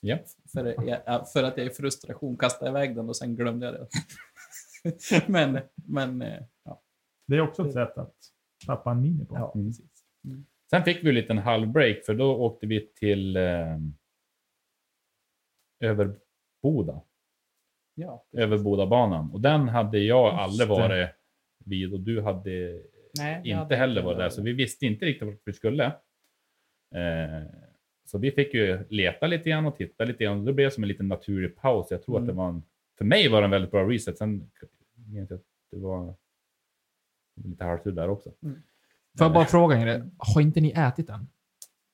Ja. För, jag, för att jag i frustration kastade iväg den och sen glömde jag det. men, men, eh, ja. Det är också ett sätt att tappa en mini på. ja Mm. precis. Sen fick vi en liten halvbreak för då åkte vi till eh, Överboda. Ja, Överbodabanan. Och den hade jag Just aldrig det. varit vid och du hade Nej, inte hade heller varit där. Så vi visste inte riktigt vart vi skulle. Eh, så vi fick ju leta lite grann och titta lite grann. Det blev som en liten naturlig paus. Jag tror Mm. att det var en, för mig var det en väldigt bra reset. Sen minns jag att det var lite halvtur där också. Får jag bara fråga er, har inte ni ätit än?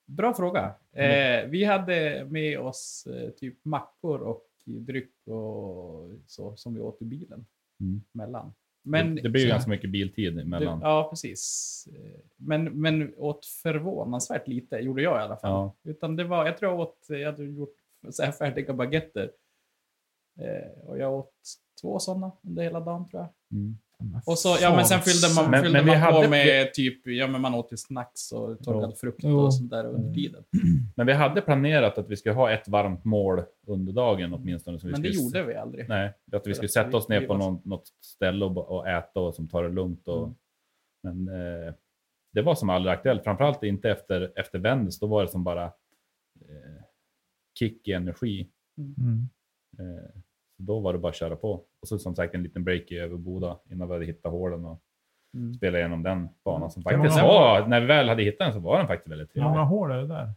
Bra fråga. Eh, vi hade med oss eh, typ mackor och dryck och så som vi åt i bilen. Mm. Mellan. Men, det, det blir ju så- ganska mycket biltid emellan. Det, ja, precis. Eh, Men, men åt förvånansvärt lite, gjorde jag i alla fall. Ja. Utan det var, jag tror jag åt, jag hade gjort så här färdiga baguetter. Eh, och jag åt två sådana under hela dagen tror jag. Mm. Och så, ja men sen fyllde man, Men- fyllde men vi man på hade- med typ, ja men man åt ju snacks och torkad frukt Jo. och sånt där under tiden. Men vi hade planerat att vi skulle ha ett varmt mål under dagen åtminstone. Som vi Men det skulle, gjorde vi aldrig. Nej, att vi skulle sätta oss ner på någon, något ställe och, och äta och som tar det lugnt. Och, Mm. Men eh, det var som aldrig aktuellt. Framförallt inte efter, efter Vännäs. Då var det som bara eh, kick i energi. Mm. Eh, så då var det bara att köra på. Och så som sagt en liten break i Överboda innan vi hade hittat hålen och Mm. spela igenom den banan. Som faktiskt många- var, när vi väl hade hittat den så var den faktiskt väldigt Hur många trevlig. hål är det där?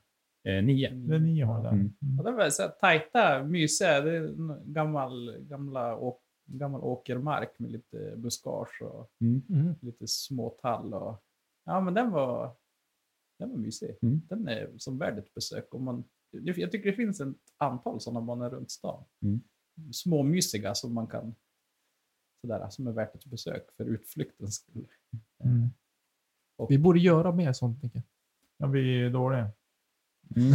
Eh, nio. Det är nio hål där. Mm. Ja, det var så tajta, mysiga. Det är gammal, gamla åk, gammal åkermark med lite buskage och Mm. Mm. lite småtall. Och, ja, men den var, den var mysig. Mm. Den är som värd ett besök. Om man, jag tycker det finns ett antal sådana banor runt stan. Mm. Småmysiga som man kan sådär, som är värt ett besök för utflyktens skull. Mm. Vi borde göra mer sånt, Micke. Ja, vi är dåliga. Mm.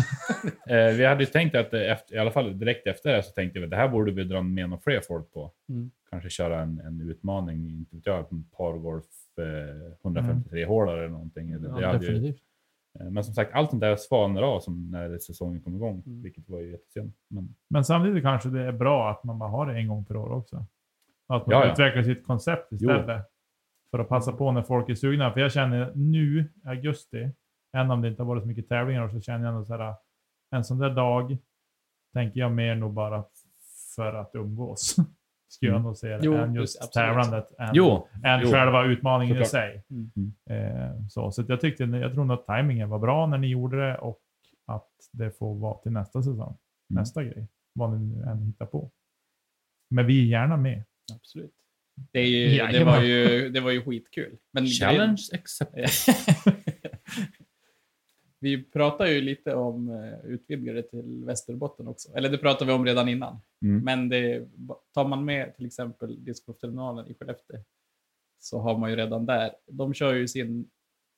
eh, vi hade ju tänkt att efter, i alla fall direkt efter det här så tänkte vi att det här borde vi dra med några fler folk på. Mm. Kanske köra en, en utmaning, inte vet jag, en pargolf eh, 153 hålar eller någonting. Eller, det Ja, hade ju, definitivt. eh, men som sagt, allt sånt där svalnar av som när säsongen kom igång, Mm. vilket var ju jättesynd. Men, Men samtidigt kanske det är bra att man bara har det en gång per år också. Att man Ja, ja. utvecklar sitt koncept istället. För att passa på när folk är sugna. För jag känner nu, i augusti, även om det inte har varit så mycket tävlingar, så känner jag ändå så här, en sån där dag tänker jag mer nog bara för att umgås. Skulle jag Mm. nog säga Jo, än just absolut. tävlandet. Än, jo, än jo. själva utmaningen i Såklart. sig. Mm. Eh, så så att jag tyckte, jag tror nog att tajmingen var bra när ni gjorde det och att det får vara till nästa säsong. Mm. Nästa grej. Vad ni nu än hittar på. Men vi är gärna med. Absolut. Det, är ju, det, var ju, det var ju skitkul. Men challenge accepted. vi pratar ju lite om uh, utvidgare till Västerbotten också. Eller det pratade vi om redan innan. Mm. Men det, tar man med till exempel discgolfterminalen i Skellefteå så har man ju redan där. De kör ju sin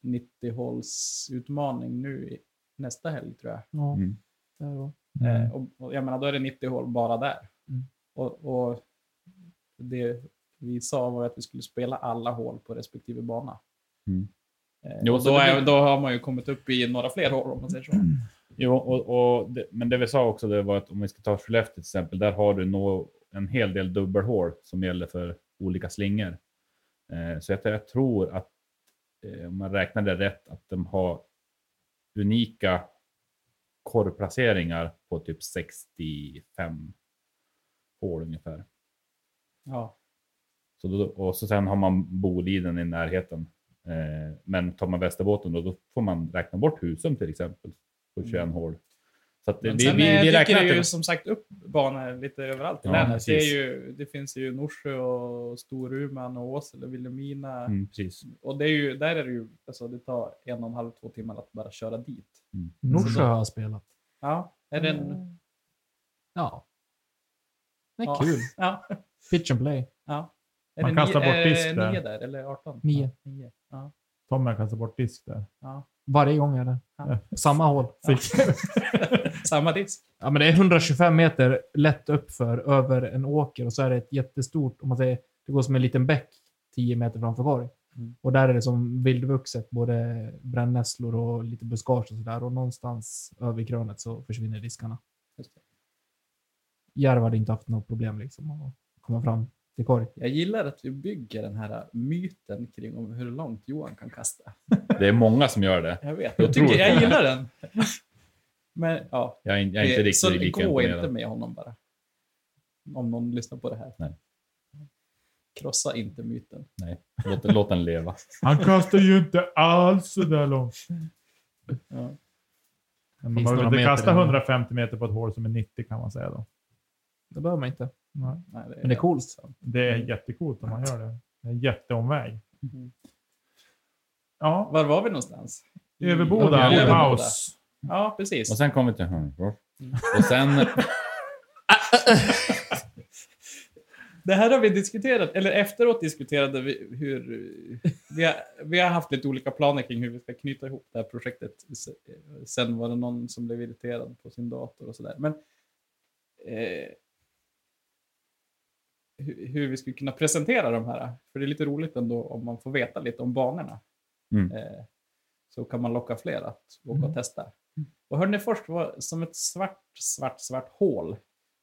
90-hålsutmaning nu i, nästa helg tror jag. Ja, Mm. Eh, och, och jag menar, då är det 90 hål bara där. Mm. Och, och det vi sa var att vi skulle spela alla hål på respektive bana. Mm. Jo, då, är, då har man ju kommit upp i några fler hål om man säger så. Jo, och, och det, men det vi sa också det var att om vi ska ta Skellefteå till exempel, där har du nå, en hel del dubbelhål som gäller för olika slingor. Eh, så jag, jag tror att eh, om man räknar det rätt att de har unika korvplaceringar på typ 65 hål ungefär. Ja. Så då, och så sen har man Boliden i närheten. Eh, men tar man Västerbåten då, då får man räkna bort Husum till exempel. På 21 hål. Så att Men vi, sen vi, eh, vi dyker räknar det ju till... som sagt upp banor lite överallt i Ja, länet. Det, är ju, det finns ju Norsjö och Storuman och Åsele, Vilhelmina. Mm. Och det är ju, där är det ju, alltså det tar en och en halv, två timmar att bara köra dit. Norsjö har jag spelat. Ja, är det en... Ja. Det är Ja. kul. Ja, Pitch and play. ja. Är Man det kastar bort disk där. nio där, eller 18? Nio. Ja, nio. Ja, Tommy kastar bort disk där. ja. Varje gång är det. Ja. Samma hål. Samma disk. Ja, men det är 125 meter lätt uppför över en åker och så är det ett jättestort, om man säger, det går som en liten bäck 10 meter framför korg. Mm. Och där är det som vildvuxet, både brännässlor och lite buskage och sådär. Och någonstans över krönet så försvinner diskarna. Just det. Järv hade inte haft något problem liksom att komma fram till korg. Jag gillar att vi bygger den här myten kring om hur långt Johan kan kasta. Det är många som gör det. Jag vet, Jag tycker, jag gillar den. Men ja, Jag är, jag är inte det- riktigt så lika gå imponerad. inte med honom bara. Om någon lyssnar på det här. Nej. Krossa inte myten. Låt, låt den leva. Han kastar ju inte alls så där långt. Ja. Man behöver inte kasta där. 150 meter på ett hål som är 90 kan man säga då. Det behöver man inte. Nej. Nej, Men det är coolt. Det är jättecoolt om man gör det. Det är en jätteomväg. Mm. Ja, Var var vi någonstans? Överboda, Överboda. paus. Ja, precis. Och sen kommer vi till Hörnefors. Mm. Och sen... Det här har vi diskuterat, eller efteråt diskuterade vi hur... Vi har, vi har haft lite olika planer kring hur vi ska knyta ihop det här projektet. Sen var det någon som blev irriterad på sin dator och sådär. Men... Eh, hur, vi skulle kunna presentera de här. För det är lite roligt ändå om man får veta lite om banorna. Mm. Eh, så kan man locka fler att åka Mm. och testa. Och Hörnefors var som ett svart, svart, svart hål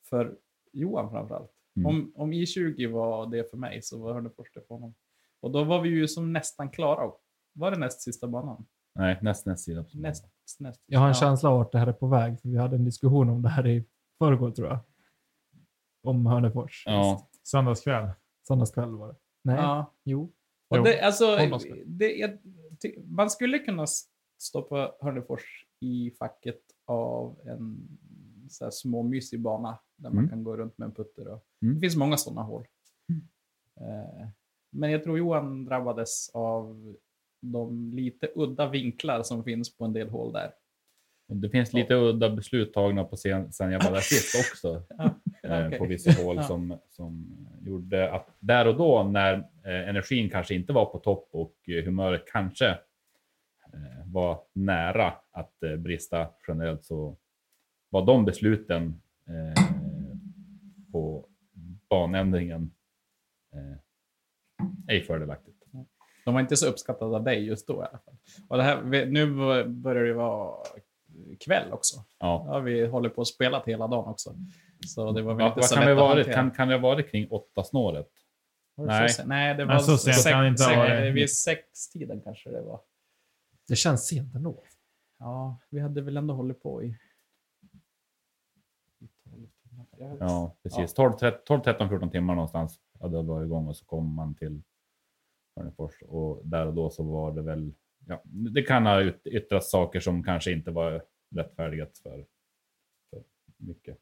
för Johan framförallt. Mm. Om, om I20 var det för mig så var Hörnefors det för honom. Och då var vi ju som nästan klara. Var det näst sista banan? Nej, näst, näst sida. Näst, näst. Jag har en ja. känsla av att det här är på väg, för vi hade en diskussion om det här i förrgår tror jag. Om Hörnefors. Ja, Söndagskväll. Söndagskväll var det. Nej, Ja. jo. Och Jo, det, alltså, det ty- man skulle kunna stoppa Hörnefors i facket av en så här småmysig bana där man Mm. kan gå runt med en putter. Och, Mm. Det finns många sådana hål. Eh, men jag tror Johan drabbades av de lite udda vinklar som finns på en del hål där. det finns lite udda beslut tagna på sen, sen jag var där sist också. Ja, eh, okej. På vissa hål Ja. som, som gjorde att där och då när eh, energin kanske inte var på topp och eh, humöret kanske var nära att brista generellt så var de besluten på banändringen ej fördelaktigt. De var inte så uppskattade av dig just då i alla fall. Och det här, nu börjar det vara kväll också. Ja. Ja, vi håller på att spela hela dagen också. Så det var väl Ja, inte vad så kan lätt det varit? Kan, kan det ha varit kring åtta snåret? Nej. så? Nej, det var Nej, så sent sex- kan det inte ha sex- varit. Vid sextiden kanske det var. Det känns sent ändå. Ja, vi hade väl ändå hållit på i... i 12 timmar. Jag- Ja, precis. 12, 13, 12, 13, 14 timmar någonstans hade jag varit igång och så kom man till Hörnefors och där och då så var det väl, ja, det kan ha ut- yttrats saker som kanske inte var rättfärdigat för, för mycket.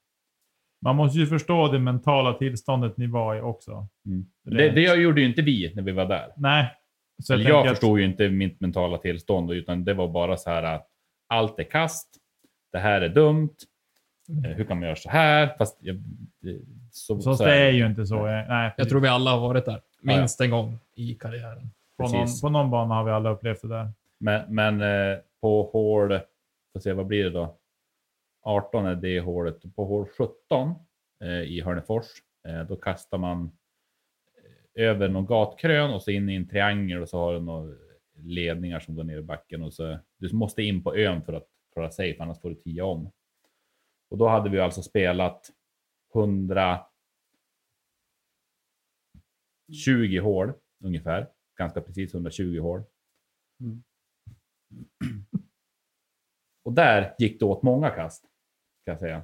Man måste ju förstå det mentala tillståndet ni var i också. Mm. Det, det gjorde ju inte vi när vi var där. Nej. Så Jag, jag, tänker att- förstod ju inte mitt mentala tillstånd utan det var bara så här att allt är kast. Det här är dumt. Eh, Hur kan man göra så här? Fast jag, så, Så, så det är ju inte så. Nej, Jag tror vi alla har varit där. Minst en gång i karriären. på, någon, precis. på någon bana har vi alla upplevt det där. Men, men eh, på hål, får se vad blir det då? 18 är det hålet. På hål 17 eh, i Hörnefors, eh, då kastar man eh, över någon gatkrön och så in i en triangel och så har du några ledningar som går ner i backen och så du måste in på ön för att klara safe, annars får du 10 om. Och då hade vi alltså spelat 120 hål ungefär, ganska precis 120 hål. Mm. Och där gick det åt många kast, kan jag säga.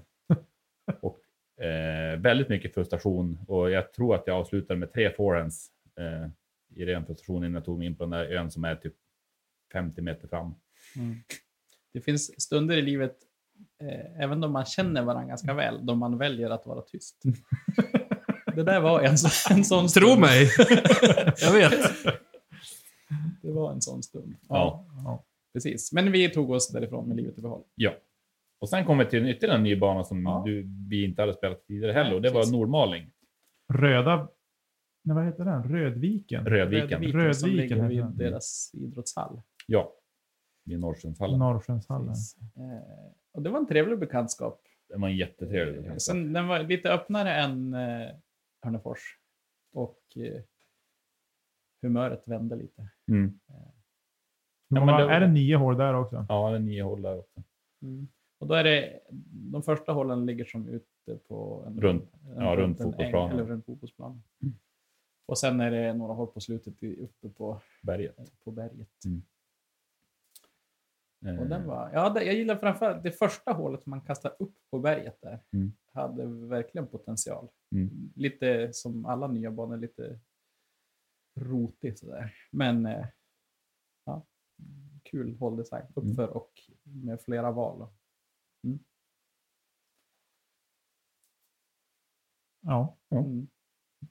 Och eh, väldigt mycket frustration och jag tror att jag avslutade med tre forehands eh, i ren frustration innan jag tog mig in på den där ön som är typ 50 meter fram. Mm. Det finns stunder i livet, eh, även då man känner varandra ganska väl, då man väljer att vara tyst. Det där var en, så, en sån stund. Tro mig! jag vet. Det var en sån stund. Ja. Ja. Precis. Men vi tog oss därifrån med livet i behåll. Ja. Och sen kom vi till ytterligare en ny bana som Ja. du, vi inte hade spelat tidigare heller och det var. Nordmaling, Röda... Nej, vad heter den? Rödviken? Rödviken. som Rödviken ligger heter vid den. deras idrottshall. Ja, vid. Norrsundshallen. Precis. Eh, och det var en trevlig bekantskap. Det var en jättetrevlig Eh, bekantskap. Sen, den var lite öppnare än eh, Hörnefors. Och eh, humöret vände lite. Mm. Hur Ja, men det- Är det nio hål där också? Ja, det är nio hål där också. Och då är det, de första hålen ligger som ute på en, Runt- en, ja, runt en fotbollsplanen. Eller runt fotbollsplanen. Och sen är det några hål på slutet uppe på, Berget. på berget. Eh, Och den var, ja, det, jag gillar framförallt det första hålet som man kastar upp på berget där. Mm. Hade verkligen potential. Mm. Lite som alla nya banor, lite rotig sådär. Men eh, kul hålldesign. Mm. Uppför och med flera val. Ja. Mm.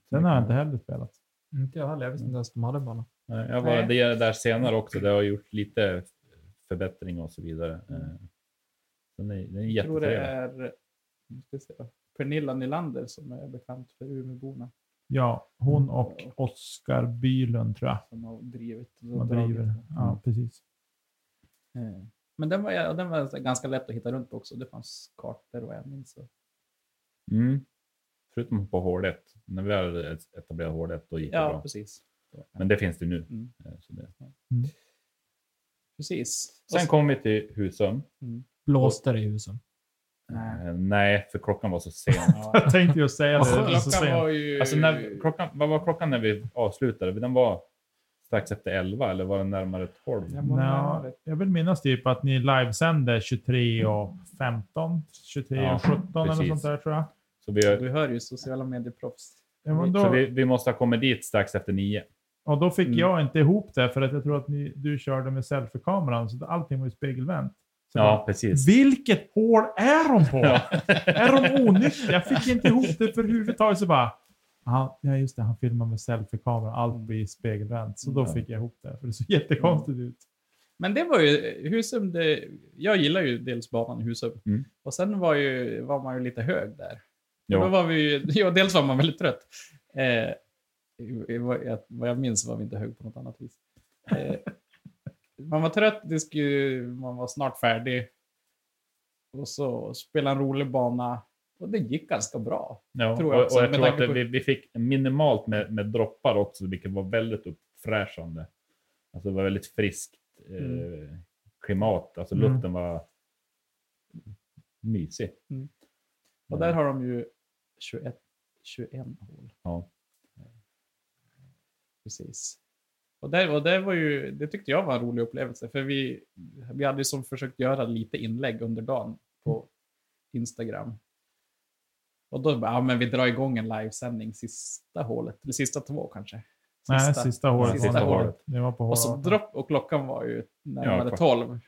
Den har jag inte heller spelat. Inte jag heller. Jag visste inte ens de hade bana. Nej, Jag var Nej. det där senare också. Det har gjort lite förbättring och så vidare. Eh, Den är, den är Jag tror det är Pernilla Nylander som är bekant för Umeåborna. Ja, hon och Oskar Bylund tror jag. Som har drivit. Som har driver. Ja, precis. Eh, Men den var, ja, den var ganska lätt att hitta runt på också. Det fanns kartor och jag minns. så. Mm. Förutom på hård När vi hade etablerat hård då gick det Ja, bra. precis. Men det finns det nu. Mm. Eh, Så det. Precis. Sen kom vi till Husum. Blåste det i husen. Nej. Eh, Nej, för klockan var så sen. Ja. Jag tänkte ju säga det. Klockan så var ju... Alltså när, klockan, vad var klockan när vi avslutade? Den var strax efter 11 eller var den närmare 12? Jag närmare. jag vill minnas typ att ni livesände 23 och 15, 23 Ja, och 17 eller precis. sånt där tror jag. Så, vi, Du hör ju sociala medieproffs. Ja, men så då, vi, vi måste ha kommit dit strax efter 9. och då fick Mm. jag inte ihop det för att jag tror att ni, du körde med selfie-kameran så allting var ju spegelvänt. Så Ja, bara, precis. Vilket hål är de på? Ja. är de onyktra? Jag fick inte ihop det för överhuvudtaget. Så bara, ja ja, just det, han filmar med selfie-kamera. Allt blir spegelvänt. Så då Mm. fick jag ihop det. För det såg jättekonstigt ut. Men det var ju Husum, det, jag gillar ju dels banan i Husum. Mm. Och sen var, ju, var man ju lite hög där. Ja. Då var vi ju, ja, dels var man väldigt trött. Eh, vad jag minns var vi inte hög på något annat vis. Eh, man var trött, det skulle, man var snart färdig. Och så spela en rolig bana. Och det gick ganska bra. Ja, Tror jag och, också, och jag tror att på- vi, vi fick minimalt med, med droppar också, vilket var väldigt uppfräschande. Alltså det var väldigt friskt eh, klimat. Alltså Mm. luften var mysig. Och där har de ju 21, 21 hål. Ja. Precis. Och det, och det, var ju, det tyckte jag var en rolig upplevelse. För vi, vi hade ju som försökt göra lite inlägg under dagen på Instagram. Och då bara, ja men vi drar igång en livesändning sista hålet, eller sista två kanske. Nej, sista hålet. sista hålet. Det var på Och, så hålet. dropp, och klockan var ju närmare Ja, 12.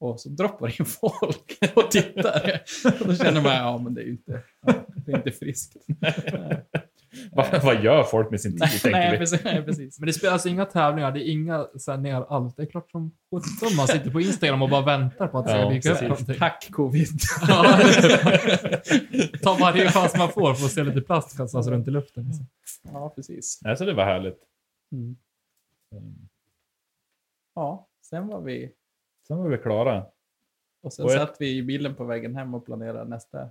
Och så droppar in folk och tittar. Och då känner man, ja men det är ju inte, ja, det är inte friskt. Vad, vad gör folk med sin tid, nej, tänker nej, vi. precis, nej, precis. Men det spelas inga tävlingar, det är inga sändningar alls. Det är klart som sjutton man sitter på Instagram och bara väntar på att det ska dyka upp någonting. Tack covid. Ja. Ta varje chans man får för att se lite plast kastas runt i luften. Ja, precis. Nej, så det var härligt. Mm. Mm. Ja, sen var vi... Sen var vi klara. Och sen Och jag- satt vi i bilen på vägen hem och planerade nästa.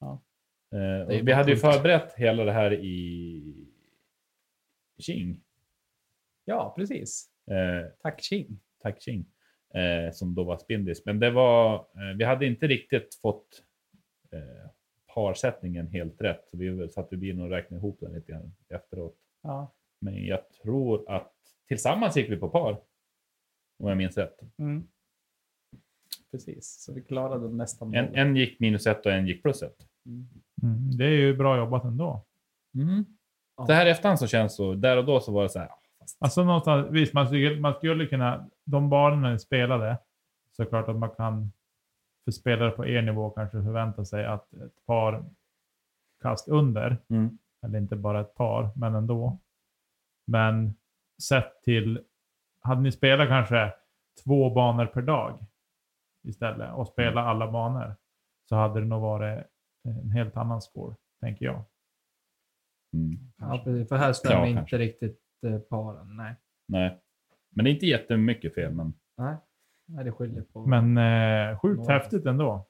Ja. Eh, vi hade ju förberett hela det här i Qing. Ja, precis. Eh, Tack King. Tack Qing. Eh, som då var Spindis. Men det var, eh, vi hade inte riktigt fått eh, parsättningen helt rätt. Så vi satt i bilen och räknade ihop den lite grann efteråt. Ja. Men jag tror att tillsammans gick vi på par. Om jag minns rätt. Mm. Precis, så vi klarade nästan En, målet. en gick minus ett och en gick plus ett. Mm. Mm, det är ju bra jobbat ändå. Mm. Så här i efterhand så känns så, där och då så var det så här. Alltså någonstans, visst, man skulle, man skulle kunna, de banorna ni spelade, så är det klart att man kan för spelare på er nivå kanske förvänta sig att ett par kast under, Mm. eller inte bara ett par, men ändå. Men sett till, hade ni spelat kanske två banor per dag istället och spela alla banor, så hade det nog varit en helt annan score, tänker jag. Mm. Ja. För här stämmer Ja, inte kanske. riktigt eh, paren. Nej. Nej. Men det är inte jättemycket fel. Men Nej. Nej, det skiljer på. Men eh, sjukt Några. häftigt ändå.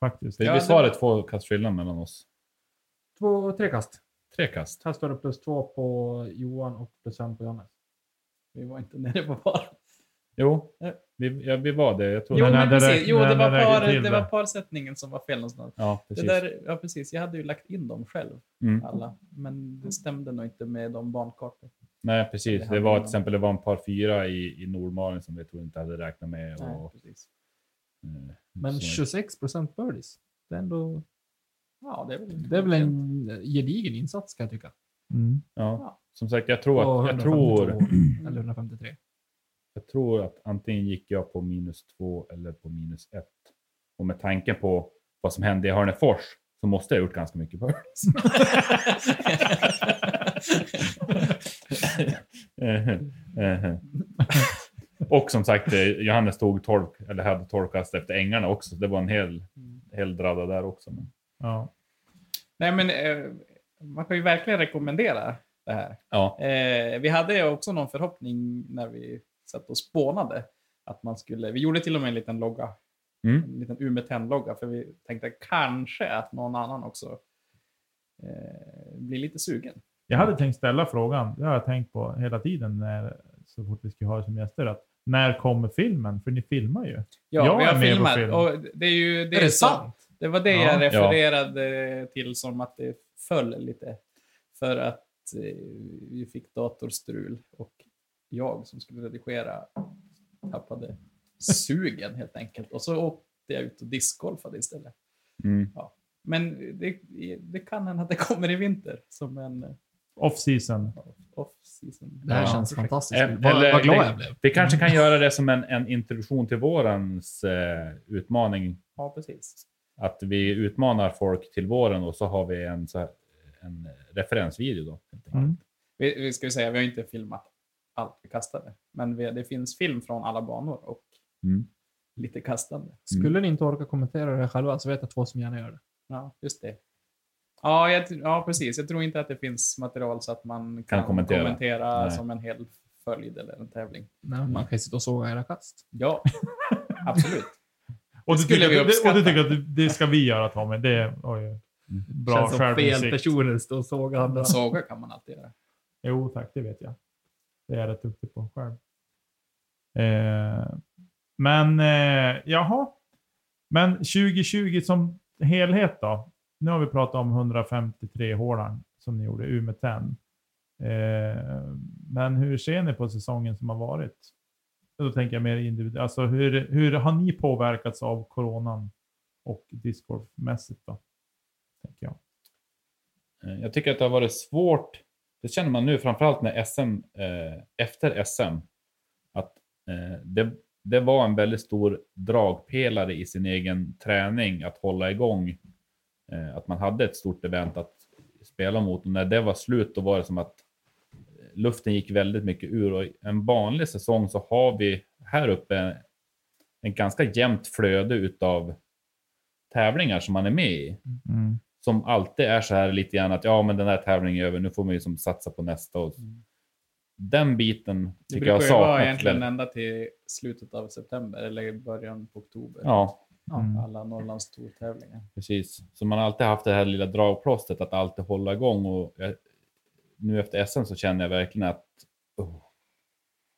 Faktiskt. det, Ja, visst det- var det två kast skillnad mellan oss? Två, tre kast. Tre kast. Här står det plus två på Johan och plus en på Johannes. Vi var inte nere på par. Jo, Ja. Vi, ja, vi var det. Jag tror Jo, när det precis. Jo, det var, det par, det det. var parsättningen som var fel någonstans. Ja, Det precis. där, ja, precis. Jag hade ju lagt in dem själv, Mm. alla. Men det stämde nog inte med de bankartor. Nej, precis. Det Det hade var till exempel det var en par fyra i, i Nordmaling som vi tror inte hade räknat med. Nej, Och, precis. Men så- 26 procent birdies. Det är ändå... Ja, det är väl, Det är väl en gedigen insats kan jag tycka. Mm. Ja, som sagt, jag tror att, jag 152 tror, Eller 153. Jag tror att antingen gick jag på minus två eller på minus ett. Och med tanken på vad som hände i Hörnefors så måste jag ha gjort ganska mycket birdies. Eh, eh. Och som sagt, eh, Johannes tog 12, eller hade 12 kast efter ängarna också. Det var en hel, hel dradda där också. Men, Ja. Nej, men eh, man kan ju verkligen rekommendera det här. ja, Eh, vi hade också någon förhoppning när vi satt och spånade. Att man skulle, vi gjorde till och med en liten logga. Mm. En liten Umeå 10-logga. För vi tänkte kanske att någon annan också eh, blir lite sugen. Jag hade tänkt ställa frågan, det har jag tänkt på hela tiden när, så fort vi ska ha er som gäster, att när kommer filmen? För ni filmar ju. Ja, Jag vi har är filmat. film. Och det är ju det Är det som- sant? Det var det Ja. jag refererade till som att det föll lite. För att eh, vi fick datorstrul och jag som skulle redigera tappade sugen helt enkelt. Och så åkte jag ut och discgolfade istället. mm. Men det, det kan hända att det kommer i vinter som en eh, Off-season. off-season. Det här Ja. känns fantastiskt. Eh, Vad, eller- vad glad jag blev. Vi kanske kan göra det som en, en introduktion till vårens eh, utmaning. Ja, precis. Att vi utmanar folk till våren och så har vi en, så här, en referensvideo då. Mm. Vi, vi ska säga, vi har inte filmat allt vi kastade. Men vi, det finns film från alla banor och Mm. lite kastande. Skulle ni inte orka kommentera det själva så vet jag två som gärna gör det. Ja, just det. Ja, jag, ja, precis. Jag tror inte att det finns material så att man kan, kommentera. kommentera, Nej. som en hel följd eller en tävling. Nej, man kan ju sitta och såga era kast. Ja, absolut. Och du, tycker, vi och du tycker att det- ska vi göra Tommy? Det ju bra Känns som fel personer stå och såga andra. Såga kan man alltid göra. Jo tack, det vet jag. Det är jag rätt duktig på själv. Eh, men eh, jaha. Men 2020 som helhet då? Nu har vi pratat om 153 hålan som ni gjorde, Umeå 10. Eh, men hur ser ni på säsongen som har varit? Då tänker jag mer individuellt. Alltså hur, hur har ni påverkats av coronan och discgolfmässigt då? Tänker jag. Eh, jag tycker att det har varit svårt. Det känner man nu framförallt när SM, eh, efter SM, att eh, det, det var en väldigt stor dragpelare i sin egen träning att hålla igång. Eh, att man hade ett stort event att spela mot och när det var slut då var det som att eh, luften gick väldigt mycket ur och en vanlig säsong så har vi här uppe en ganska jämnt flöde utav tävlingar som man är med i Mm som alltid är så här lite grann att ja, men den här tävlingen är över, nu får man ju som satsa på nästa. Och den biten Mm. Det tycker jag har brukar ju vara egentligen ända till slutet av september eller början på oktober. Ja, Mm. Alla Norrlands tävlingar. precis. Så man har alltid haft det här lilla dragplåstret att alltid hålla igång och jag, nu efter SM så känner jag verkligen att oh,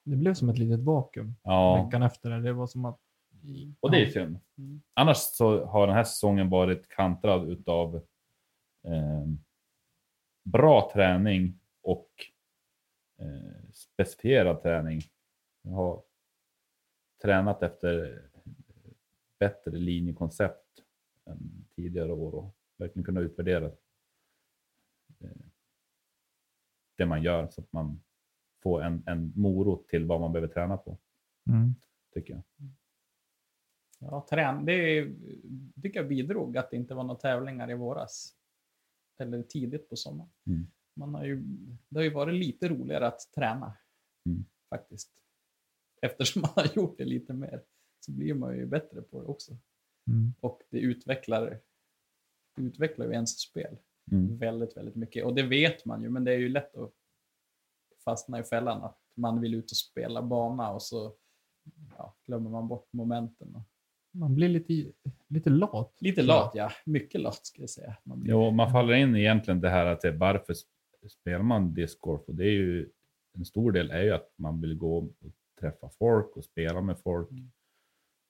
Det blev som ett litet vakuum ja, veckan efter. det. Det var som att... och det är synd. Mm. Annars så har den här säsongen varit kantrad utav eh, bra träning och eh, specifierad träning. Jag har tränat efter bättre linjekoncept än tidigare år och verkligen kunna utvärdera eh, det man gör så att man får en, en morot till vad man behöver träna på, Mm. tycker jag. Ja, trän, det är- tycker jag bidrog att det inte var några tävlingar i våras. Eller tidigt på sommaren. Mm. Man har ju, det har ju varit lite roligare att träna. Mm. Faktiskt. Eftersom man har gjort det lite mer så blir man ju bättre på det också. Mm. Och det utvecklar, det utvecklar ju ens spel Mm. väldigt, väldigt mycket. Och det vet man ju, men det är ju lätt att fastna i fällan att man vill ut och spela bana och så ja, glömmer man bort momenten. Och... Man blir lite, lite lat. Lite lat, ja. Mycket lat ska jag säga. Man blir... Jo, man faller in i egentligen det här att det, varför sp- spelar man discgolf? Och det är ju en stor del är ju att man vill gå och träffa folk och spela med folk. Mm.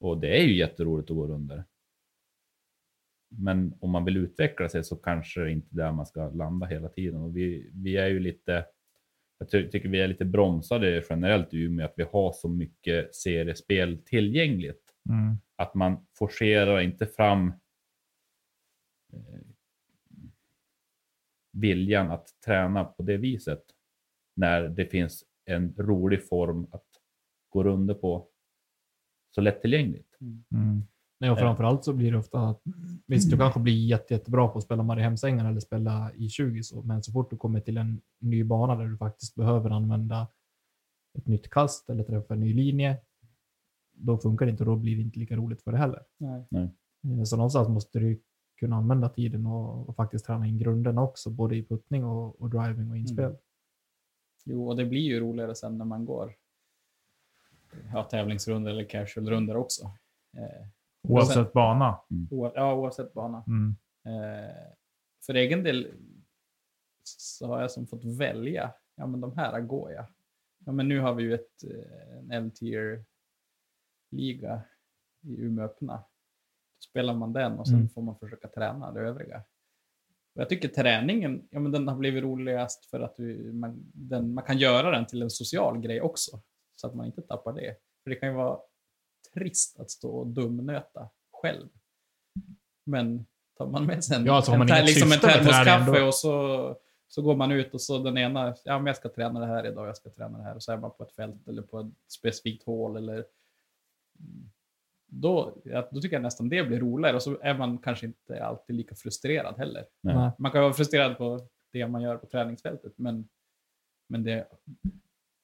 Och det är ju jätteroligt att gå runder. Men om man vill utveckla sig så kanske det inte är där man ska landa hela tiden. Och vi, vi är ju lite, jag ty- tycker vi är lite bromsade generellt i Umeå att vi har så mycket seriespel tillgängligt Mm. att man forcerar inte fram eh, viljan att träna på det viset när det finns en rolig form att gå runder på så lättillgängligt. Mm. Nej, och framförallt så blir det ofta att visst, du kanske blir jätte, jättebra på att spela Mariehemsängen eller spela i 20 så, men så fort du kommer till en ny bana där du faktiskt behöver använda ett nytt kast eller träffa en ny linje, då funkar det inte och då blir det inte lika roligt för det heller. Nej. Eh, Så någonstans måste du kunna använda tiden och, och faktiskt träna in grunderna också, både i puttning och, och driving och inspel. Mm. Jo, och det blir ju roligare sen när man går ja, tävlingsrundor eller casualrundor också. Eh, Oavsett bana. oa- ja, oavsett bana. Mm. Eh, för egen del så har jag som fått välja, ja men de här går jag. Ja men nu har vi ju ett, eh, en L-tier-liga i Umeå öppna. Då spelar man den och sen Mm. får man försöka träna det övriga. Och jag tycker träningen, ja men den har blivit roligast för att du, man, den, man kan göra den till en social grej också. Så att man inte tappar det. För det kan ju vara trist att stå och dumnöta själv. Men tar man med sig en, Ja, så har en, ter- liksom en termoskaffe och så, så går man ut och så den ena, ja men jag ska träna det här idag, jag ska träna det här. Och så är man på ett fält eller på ett specifikt hål eller då, då tycker jag nästan det blir roligare och så är man kanske inte alltid lika frustrerad heller. Nej. Man kan vara frustrerad på det man gör på träningsfältet, men, men det,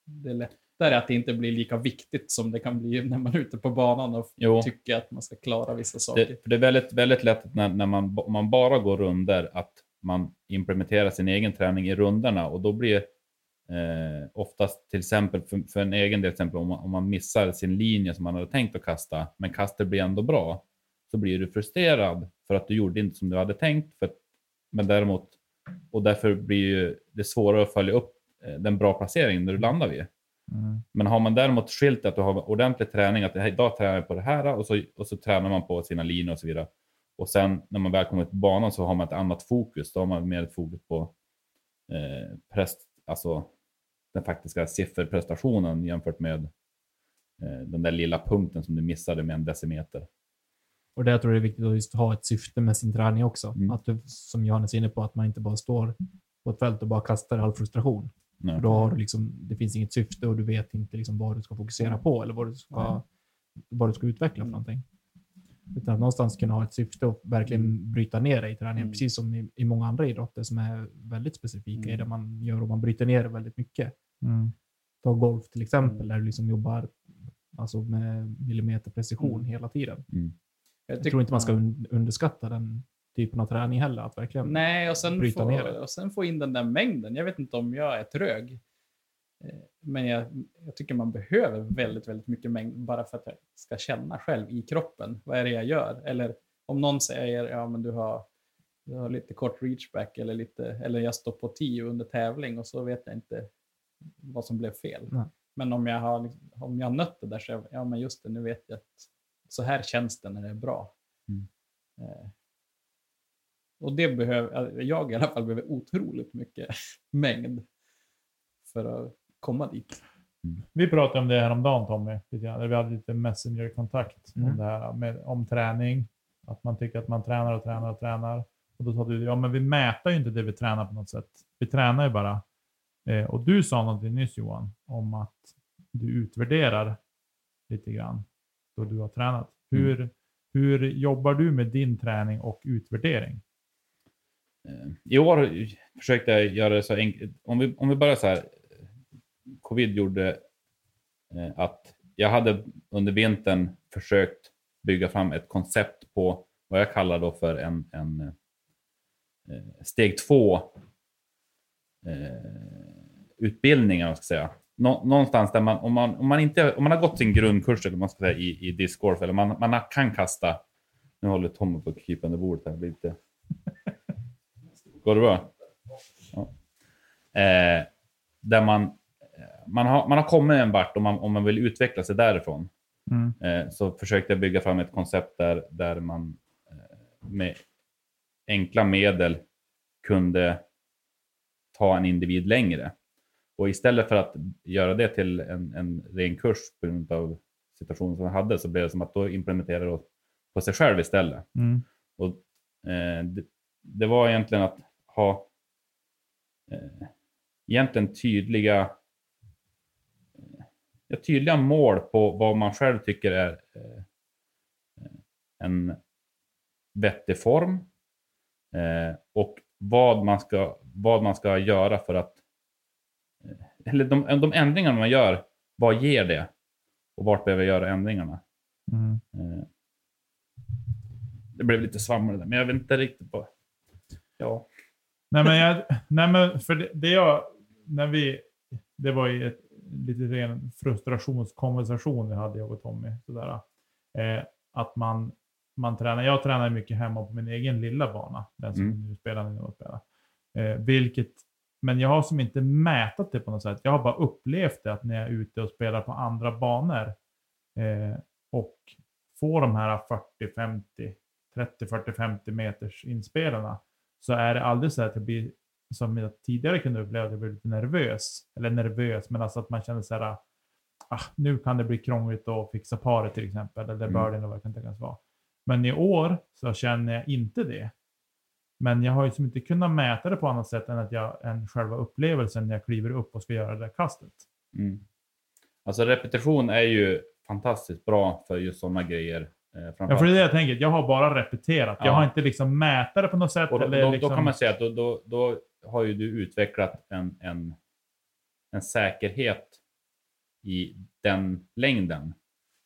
det är lättare att det inte blir lika viktigt som det kan bli när man är ute på banan och Jo. tycker att man ska klara vissa saker. Det, för det är väldigt, väldigt lätt när, när man, om man bara går runder att man implementerar sin egen träning i runderna och då blir eh, oftast till exempel för, för en egen del, till exempel, om, man, om man missar sin linje som man hade tänkt att kasta, men kastet blir ändå bra, så blir du frustrerad för att du gjorde inte som du hade tänkt. För, men däremot, och därför blir ju det svårare att följa upp eh, den bra placeringen när du landar vid. Mm. Men har man däremot skilt att du har ordentlig träning, att idag tränar jag på det här och så, och så tränar man på sina linjer och så vidare. Och sen när man väl kommer till banan så har man ett annat fokus. Då har man mer ett fokus på eh, prest, alltså den faktiska sifferprestationen jämfört med eh, den där lilla punkten som du missade med en decimeter. Och det jag tror jag är viktigt att just ha ett syfte med sin träning också. Mm. Att du, som Johannes är inne på, att man inte bara står på ett fält och bara kastar all frustration. Nej. Då har du liksom, det finns inget syfte och du vet inte liksom vad du ska fokusera på eller vad du ska, vad du ska utveckla för någonting. Utan att någonstans kunna ha ett syfte och verkligen bryta ner det i träningen, Mm. precis som i, i många andra idrotter som är väldigt specifika i Mm. det man gör och man bryter ner det väldigt mycket. Mm. Ta golf till exempel, Mm. där du liksom jobbar alltså med millimeterprecision Mm. hela tiden. Mm. Jag tror inte man ska un- underskatta den typen av träning heller. Att verkligen Nej, och sen, bryta få, ner det. och sen få in den där mängden. Jag vet inte om jag är trög. Men jag, jag tycker man behöver väldigt, väldigt mycket mängd bara för att jag ska känna själv i kroppen. Vad är det jag gör? Eller om någon säger, ja men du har, du har lite kort reachback eller, lite, eller jag står på 10 under tävling och så vet jag inte vad som blev fel. Nej. Men om jag har, om jag nött det där så, jag- ja men just det, nu vet jag att så här känns det när det är bra. Mm. Eh, och det behöver, jag i alla fall behöver otroligt mycket mängd för att komma dit. Vi pratade om det här om dagen Tommy. Vi hade lite messenger-kontakt Mm. om det här med, om träning. Att man tycker att man tränar och tränar och tränar. Och då sa du, ja men vi mäter ju inte det vi tränar på något sätt. Vi tränar ju bara. Eh, och du sa någonting nyss Johan, om att du utvärderar lite grann då du har tränat. Hur, hur jobbar du med din träning och utvärdering? I år försökte jag göra det så enkelt. Om vi, om vi börjar så här. Covid gjorde eh, att jag hade under vintern försökt bygga fram ett koncept på vad jag kallar då för en, en eh, steg två eh, utbildning, ska säga. Nå, någonstans där man om, man, om man inte om man har gått sin grundkurs eller man ska säga, i, i discgolf eller man, man kan kasta. Nu håller Tommy på att krypa under bordet här. Lite. Går det bra? Ja. Eh, där man, man, har, man har kommit en vart och man, om man vill utveckla sig därifrån. Mm. Eh, så försökte jag bygga fram ett koncept där, där man eh, med enkla medel kunde ta en individ längre. Och istället för att göra det till en, en ren kurs på grund av situationen som jag hade så blev det som att då implementera det på sig själv istället. Mm. Och, eh, det, det var egentligen att ha eh, egentligen tydliga, tydliga mål på vad man själv tycker är eh, en vettig form eh, och vad man, ska, vad man ska göra för att eh, eller de, de ändringar man gör, vad ger det? Och vart behöver jag göra ändringarna? Mm. Det blev lite svamligt där, men jag vet inte riktigt på... Ja. Nej men, jag, nej men för det, det jag, när vi, det var ju ett lite ren frustrationskonversation vi hade jag och Tommy. Sådär. Eh, att man, man tränar, jag tränar mycket hemma på min egen lilla bana, den som Mm. nu spelar nu och spelar. Eh, vilket, men jag har som inte mätat det på något sätt. Jag har bara upplevt det att när jag är ute och spelar på andra banor eh, och får de här 40, 50, 30, 40, 50 meters inspelarna så är det aldrig så att jag blir, som jag tidigare kunde uppleva, att jag blir lite nervös. Eller nervös, men alltså att man känner så här, ah, nu kan det bli krångligt att fixa paret till exempel, eller Mm. birdien eller vad det kan tänkas vara. Men i år så känner jag inte det. Men jag har ju som inte kunnat mäta det på annat sätt än att jag, än själva upplevelsen när jag kliver upp och ska göra det där kastet. Mm. Alltså repetition är ju fantastiskt bra för just sådana grejer. Eh, Ja, för det är det jag tänker, jag har bara repeterat. Jag Ja. har inte liksom det på något sätt. Och då, eller då, liksom... då kan man säga att då, då, då har ju du utvecklat en, en, en säkerhet i den längden.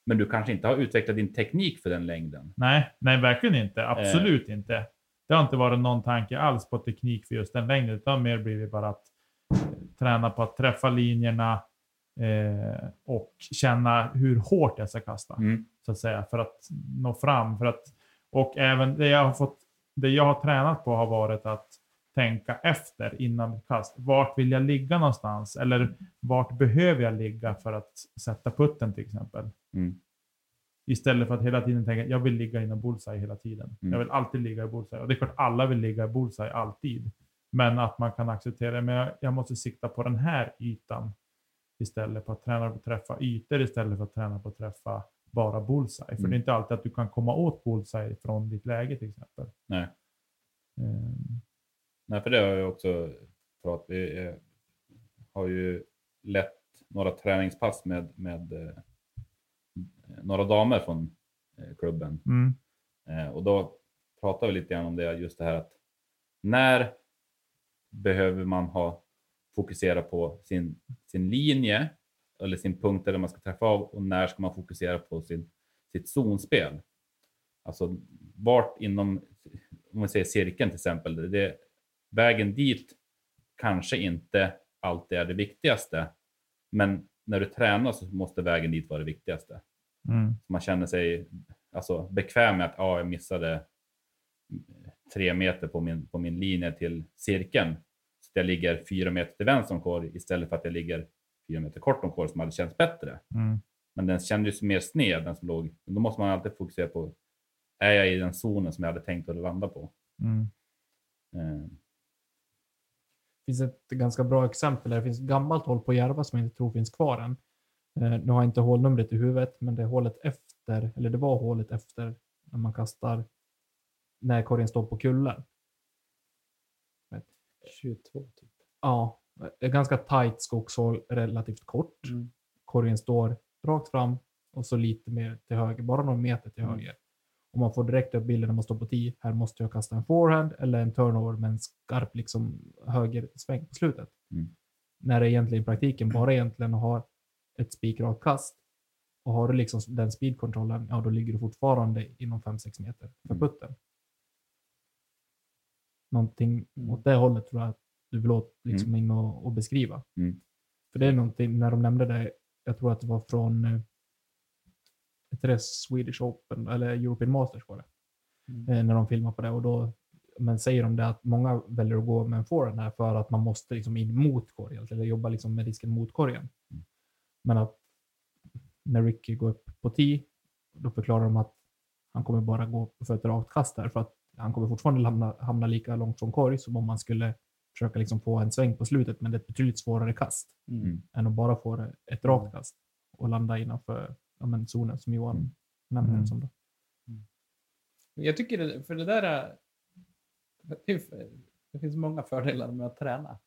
Men du kanske inte har utvecklat din teknik för den längden. Nej, nej, verkligen Eh. inte. Absolut inte. Det har inte varit någon tanke alls på teknik för just den längden, utan mer blir det bara att eh, träna på att träffa linjerna eh, och känna hur hårt jag ska kasta, Mm. så att säga, för att nå fram. För att, och även det jag har fått, det jag har tränat på har varit att tänka efter innan ett kast. Vart vill jag ligga någonstans? Eller vart behöver jag ligga för att sätta putten till exempel? Mm. Istället för att hela tiden tänka jag vill ligga inom bullseye hela tiden. Mm. Jag vill alltid ligga i bullseye. Och det är klart alla vill ligga i bullseye alltid. Men att man kan acceptera. Men jag, jag måste sikta på den här ytan. Istället för att träna på att träffa ytor istället för att träna på att träffa bara bullseye. För Mm. det är inte alltid att du kan komma åt bullseye från ditt läge till exempel. Nej. Ehm, Nej, för det har jag också pratat Vi eh, har ju lett några träningspass med, med eh, några damer från eh, klubben. mm, och då pratar vi lite grann om det, just det här att när behöver man ha fokusera på sin, sin linje eller sin punkt där man ska träffa av och när ska man fokusera på sin, sitt zonspel? Alltså vart inom, om man säger cirkeln till exempel, det, vägen dit kanske inte alltid är det viktigaste, men när du tränar så måste vägen dit vara det viktigaste mm, man känner sig alltså, bekväm med att ah, jag missade tre meter på min, på min linje till cirkeln. Så jag ligger fyra meter till vänster om kår istället för att jag ligger fyra meter kort om kår som hade känts bättre. mm, Men den kändes mer sned, den som låg. Då måste man alltid fokusera på, är jag i den zonen som jag hade tänkt att landa på? mm, Eh, finns ett ganska bra exempel. Där. Det finns ett gammalt hål på Järva som jag inte tror finns kvar än. Eh, nu har jag inte hålnumret i huvudet, men det är hålet efter, eller det var hålet efter när man kastar när korgen står på kullen. 22 typ. Ja, ett ganska tight skogshål, relativt kort. Mm. Korgen står rakt fram och så lite mer till höger, bara någon meter till Mm. höger. Och man får direkt upp bilden när man står på 10. Här måste jag kasta en forehand eller en turnover med en skarp liksom, högersväng på slutet. Mm. När det egentligen i praktiken bara egentligen har ett spikrakt kast. Och har du liksom den speedkontrollen, ja då ligger du fortfarande inom 5-6 meter för Mm. putten. Någonting Mm. åt det hållet tror jag att du vill åt, liksom in och, och beskriva. Mm. För det är någonting, när de nämnde det, jag tror att det var från eh, heter det Swedish Open, eller European Masters var det. Mm. Eh, när de filmar på det. Och då, men säger de det att många väljer att gå med en forehand här för att man måste liksom in mot korgen, eller jobba liksom med disken mot korgen. Mm. Men att när Ricky går upp på 10, då förklarar de att han kommer bara gå för ett rakt kast där, för att han kommer fortfarande hamna, hamna lika långt från korg som om man skulle försöka liksom få en sväng på slutet, men det är ett betydligt svårare kast Mm. än att bara få ett rakt kast och landa innanför ja, men zonen som Johan nämnde. Mm. Som då. Jag tycker det, för det där är, det är- det finns många fördelar med att träna.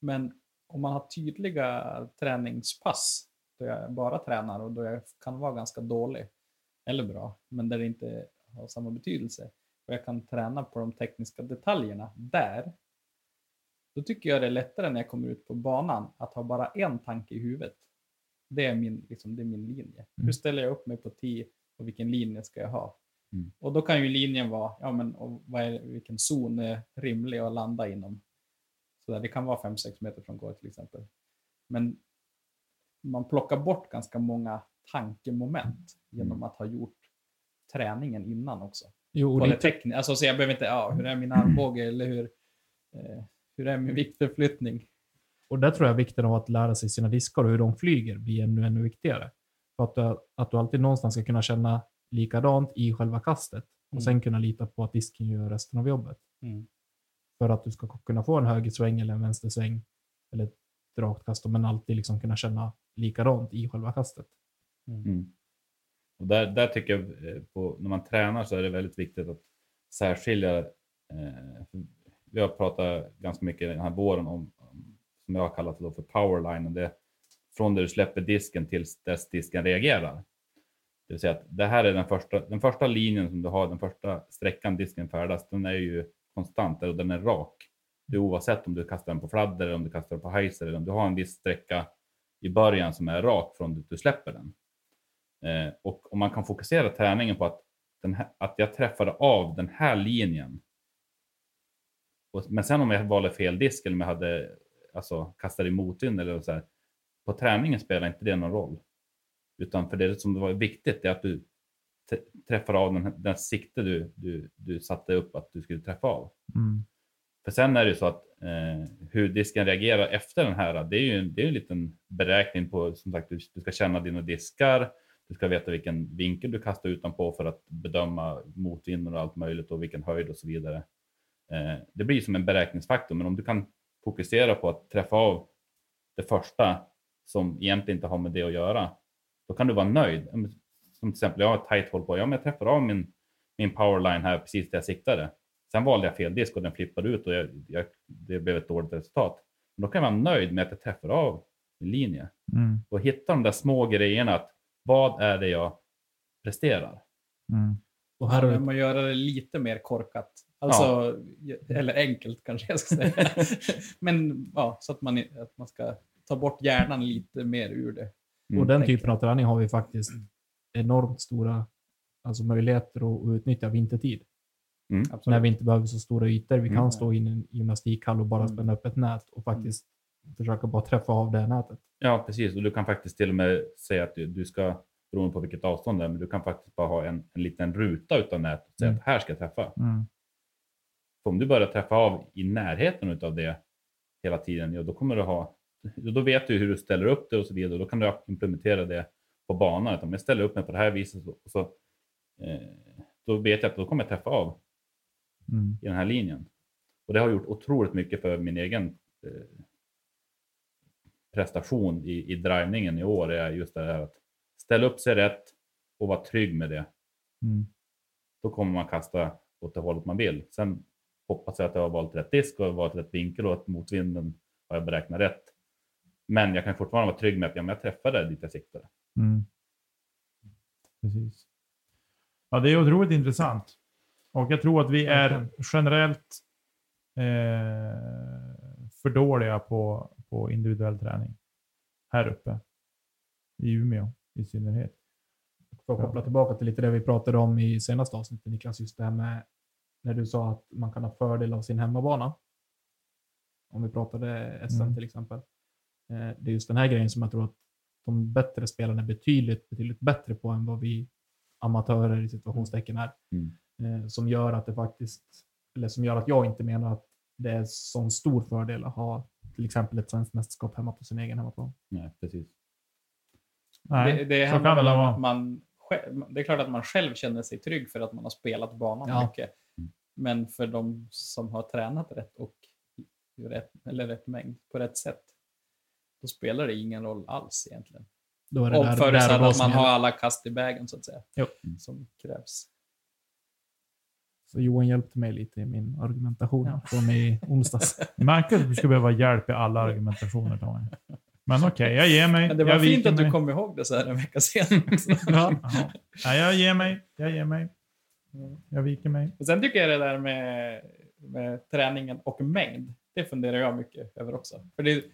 Men om man har tydliga träningspass då jag bara tränar och då jag kan vara ganska dålig eller bra, men där det inte har samma betydelse och jag kan träna på de tekniska detaljerna där. Då tycker jag det är lättare när jag kommer ut på banan att ha bara en tanke i huvudet. Det är min, liksom, det är min linje. Hur ställer jag upp mig på 10 och vilken linje ska jag ha? Mm. Och då kan ju linjen vara, ja men vad är, vilken zon är rimlig att landa inom? Så där, det kan vara 5-6 meter från gård till exempel. Men man plockar bort ganska många tankemoment genom att ha gjort träningen innan också. Jo, och På det lite, tekni- alltså, så jag behöver inte, ja, hur är min armbåge eller hur, eh, hur är min viktförflyttning? Och där tror jag vikten av att lära sig sina diskar och hur de flyger blir ännu, ännu viktigare. För att du, att du alltid någonstans ska kunna känna likadant i själva kastet och Mm. sen kunna lita på att disken gör resten av jobbet. Mm. För att du ska kunna få en högersväng eller en vänstersväng eller ett rakt kast, men alltid liksom kunna känna likadant i själva kastet. Mm. Och där, där tycker jag, eh, på, när man tränar så är det väldigt viktigt att särskilja. Eh, vi har pratat ganska mycket den här våren om som jag har kallat det då för powerline. Det, är från där du släpper disken tills dess disken reagerar. Det vill säga att det här är den första, den första linjen som du har, den första sträckan disken färdas, den är ju konstant och den är rak. Det är oavsett om du kastar den på fladder eller om du kastar den på heiser eller om du har en viss sträcka i början som är rak från att du släpper den. Eh, och om man kan fokusera träningen på att, den här, att jag träffade av den här linjen. Och, men sen om jag valde fel disk eller om jag hade alltså, kastat i motvind eller så här. På träningen spelar inte det någon roll. Utan för det som var viktigt är att du träffar av den, den sikte du, du, du satte upp att du skulle träffa av. För sen är det ju så att eh, hur disken reagerar efter den här, det är ju det är en liten beräkning på, som sagt, du, du ska känna dina diskar, du ska veta vilken vinkel du kastar utanpå för att bedöma motvind och allt möjligt och vilken höjd och så vidare. Eh, det blir som en beräkningsfaktor, men om du kan fokusera på att träffa av det första som egentligen inte har med det att göra, då kan du vara nöjd. Som till exempel, jag har ett tight håll på, ja men jag träffar av min, min powerline här precis där jag siktade. Sen valde jag fel disk och den flippade ut och jag, jag, det blev ett dåligt resultat. Men då kan jag vara nöjd med att jag träffar av min linje Mm. och hitta de där små grejerna. Att vad är det jag presterar? Mm. Och Här du, man göra det lite mer korkat. Alltså, eller enkelt kanske jag ska säga. Men ja, så att man, att man ska ta bort hjärnan lite mer ur det. och den typen av träning har vi faktiskt enormt stora alltså möjligheter att, utnyttja vintertid. Absolut. När vi inte behöver så stora ytor. Vi kan Mm. stå i en gymnastikhall och bara Mm. spänna upp ett nät och faktiskt försöka bara träffa av det nätet. Ja, precis. Och du kan faktiskt till och med säga att du, du ska, beroende på vilket avstånd det är, men du kan faktiskt bara ha en, en liten ruta utav nätet och säga Mm. att här ska jag träffa. Om du börjar träffa av i närheten utav det hela tiden, ja, då kommer du ha, då vet du hur du ställer upp det och så vidare. Och då kan du implementera det på banan. Om jag ställer upp mig på det här viset så, så eh, då vet jag att då kommer jag träffa av Mm. i den här linjen. Och det har gjort otroligt mycket för min egen eh, prestation i, i drivningen i år. är just det här att ställa upp sig rätt och vara trygg med det. Mm. Då kommer man kasta åt det hållet man vill. Sen hoppas jag att jag har valt rätt disk och valt rätt vinkel och att motvinden har jag beräknat rätt. Men jag kan fortfarande vara trygg med att ja, jag träffade dit jag siktade. Mm. Precis. Ja, det är otroligt intressant. Och jag tror att vi är generellt eh, för dåliga på, på individuell träning. Här uppe. I Umeå i synnerhet. För att koppla tillbaka till lite det vi pratade om i senaste avsnittet Niklas, just det här med när du sa att man kan ha fördel av sin hemmabana. Om vi pratade SM Mm. till exempel. Eh, Det är just den här grejen som jag tror att de bättre spelarna är betydligt, betydligt bättre på än vad vi amatörer i situationstecken är. Mm. Eh, Som gör att det faktiskt, eller som gör att jag inte menar att det är sån stor fördel att ha till exempel ett svenskt mästerskap hemma på sin egen hemmaplan. Nej, precis. Nej, det, det så handlar kan väl det om vara. att man själv, det är klart att man själv känner sig trygg för att man har spelat banan Ja. mycket. Men för de som har tränat rätt och rätt, eller rätt mängd på rätt sätt, då spelar det ingen roll alls egentligen. Då är det där, där att man har alla kast i vägen så att säga. Jo. Som krävs. Så Johan hjälpte mig lite i min argumentation Ja. från i onsdags. Det märker att du ska behöva hjälp i alla argumentationer Tony. Men okej, jag ger mig. Men det var jag fint att du mig. kom ihåg det så här en vecka sen. Jaha. Nej, jag ger mig. Jag ger mig. Jag viker mig. Och sen tycker jag det där med, med träningen och mängd, det funderar jag mycket över också. För det,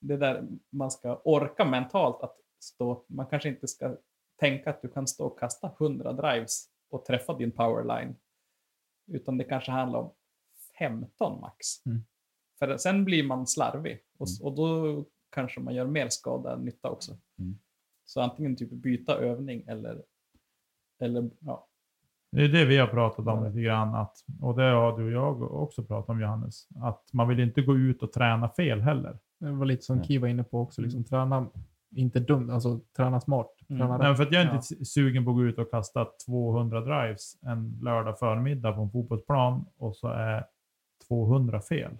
det där man ska orka mentalt att stå, man kanske inte ska tänka att du kan stå och kasta 100 drives och träffa din powerline. Utan det kanske handlar om 15 max. Mm. För sen blir man slarvig och, s- och då kanske man gör mer skada än nytta också. Mm. Så antingen typ byta övning eller, eller ja, Det är det vi har pratat om lite grann. Att, och det har du och jag också pratat om Johannes. Att man vill inte gå ut och träna fel heller. Det var lite som Nej. Ki var inne på också, liksom, träna inte dumt, alltså träna smart. Mm. Träna Nej, rätt. för att jag är inte Ja. s- sugen på att gå ut och kasta 200 drives en lördag förmiddag på en fotbollsplan och så är 200 fel.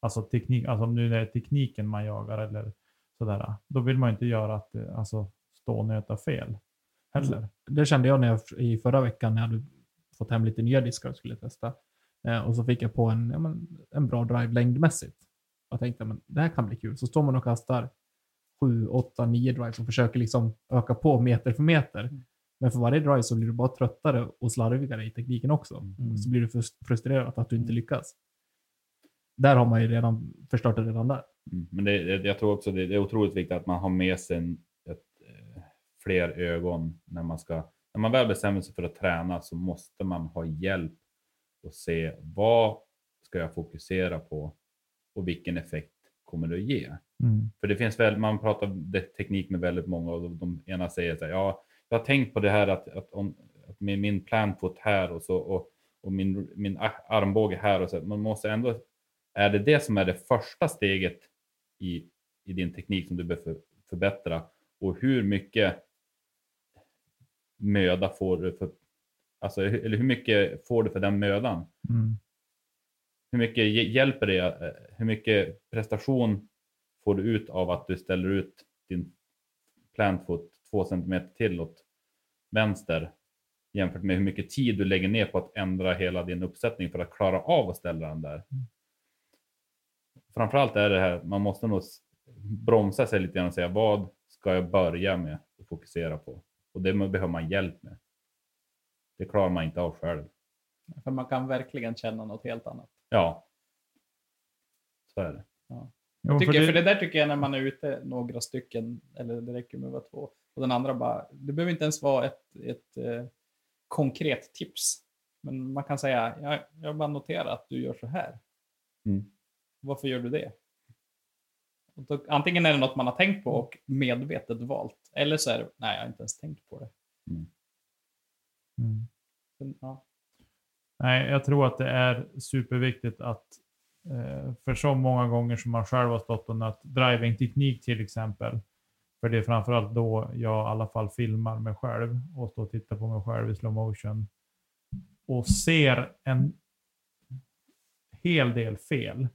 Alltså, teknik, alltså om nu är det tekniken man jagar eller sådär. Då vill man inte göra att det, alltså, stå och nöta fel heller. Det kände jag när jag i förra veckan när jag hade fått hem lite nya diskar och skulle testa. Eh, och så fick jag på en, ja, men, en bra drive längdmässigt. Jag tänkte men det här kan bli kul. Så står man och kastar 7, 8, 9 drives och försöker liksom öka på meter för meter. Men för varje drive så blir du bara tröttare och slarvigare i tekniken också. Mm. Så blir du frus- frustrerad att du inte lyckas. Där har man ju redan förstört det redan där. Mm. Men det, jag tror också det, det är otroligt viktigt att man har med sig en, fler ögon när man ska. När man väl bestämmer sig för att träna så måste man ha hjälp och se vad ska jag fokusera på och vilken effekt kommer det att ge? Mm. För det finns väl, man pratar teknik med väldigt många och de, de ena säger så här, ja, jag har tänkt på det här att, att, om, att med min planfoot här och så och, och min, min armbåge här och så. Man måste ändå, är det det som är det första steget i, i din teknik som du behöver för, förbättra och hur mycket möda får du för, alltså, eller hur mycket får du för den mödan? Mm. Hur mycket hj- hjälper det? eh, Hur mycket prestation får du ut av att du ställer ut din plantfoot två centimeter till åt vänster jämfört med hur mycket tid du lägger ner på att ändra hela din uppsättning för att klara av att ställa den där. Framförallt är det här, man måste nog bromsa sig lite grann och säga vad ska jag börja med att fokusera på? Och det behöver man hjälp med. Det klarar man inte av själv. för man kan verkligen känna något helt annat. Ja. Så är det. Jo, Tycker, för för, det, det, där tycker jag när man är ute några stycken, eller det räcker med att vara två, och den andra bara, det behöver inte ens vara ett, ett eh, konkret tips. Men man kan säga, jag, jag bara noterar att du gör så här. Mm. Varför gör du det? Då, antingen är det något man har tänkt på och medvetet valt, eller så är det, nej jag har inte ens tänkt på det. mm. Men, ja. Nej, jag tror att det är superviktigt att eh, för så många gånger som man själv har stått och nött driving-teknik till exempel. För det är framförallt då jag i alla fall filmar mig själv och står och tittar på mig själv i slow motion. Och ser en hel del fel.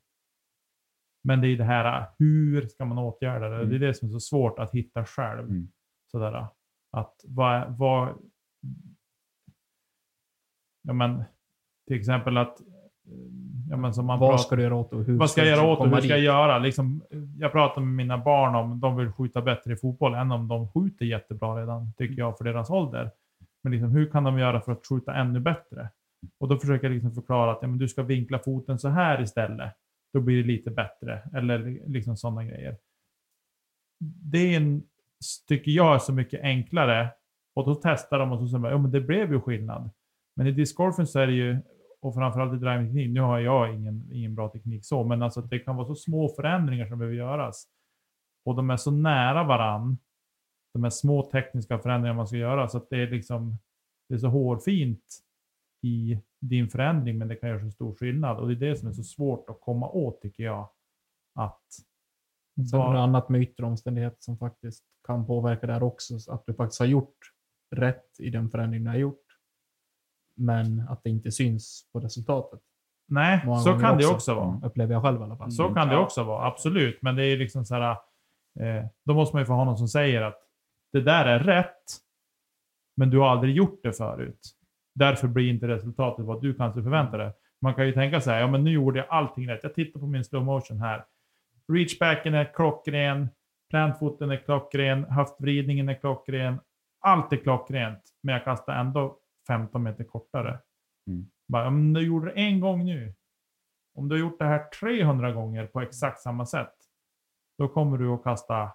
Men det är det här, hur ska man åtgärda det? Det är det som är så svårt att hitta själv. Mm. Sådär, att vad, vad, ja men, till exempel att ja, men som man Vad pratar- ska du göra åt och hur vad ska jag göra åt komma Hur ska jag göra? Liksom, jag pratar med mina barn om de vill skjuta bättre i fotboll än om de skjuter jättebra redan, tycker jag, för deras ålder. Men liksom, hur kan de göra för att skjuta ännu bättre? Och då försöker jag liksom förklara att ja, men du ska vinkla foten så här istället. Då blir det lite bättre. Eller liksom sådana grejer. Det är en, tycker jag är så mycket enklare. Och då testar de och så säger man, ja men det blev ju skillnad. Men i discgolfen så är det ju, och framförallt i driving-teknik, nu har jag ingen, ingen bra teknik så, men alltså det kan vara så små förändringar som behöver göras. Och de är så nära varann, de här små tekniska förändringar man ska göra, så att det är liksom, det är så hårfint i din förändring, men det kan göra så stor skillnad. Och det är det som är så svårt att komma åt, tycker jag. Att Sen är det annat med yttre omständigheter som faktiskt kan påverka där också. så Att du faktiskt har gjort rätt i den förändring du har gjort. Men att det inte syns på resultatet. Nej, Många så kan det också. vara. Upplever jag själv i alla fall. Så kan det också vara, absolut. Men det är liksom så här, eh, då måste man ju få ha någon som säger att det där är rätt, men du har aldrig gjort det förut. Därför blir inte resultatet vad du kanske förväntar dig. Man kan ju tänka så här, ja men nu gjorde jag allting rätt. Jag tittar på min slow motion här. Reachbacken är klockren, plantfoten är klockren, höftvridningen är klockren. Allt är klockrent, men jag kastar ändå 15 meter kortare. Mm. Bara, om du gjorde det en gång nu, om du har gjort det här 300 gånger på exakt samma sätt, då kommer du att kasta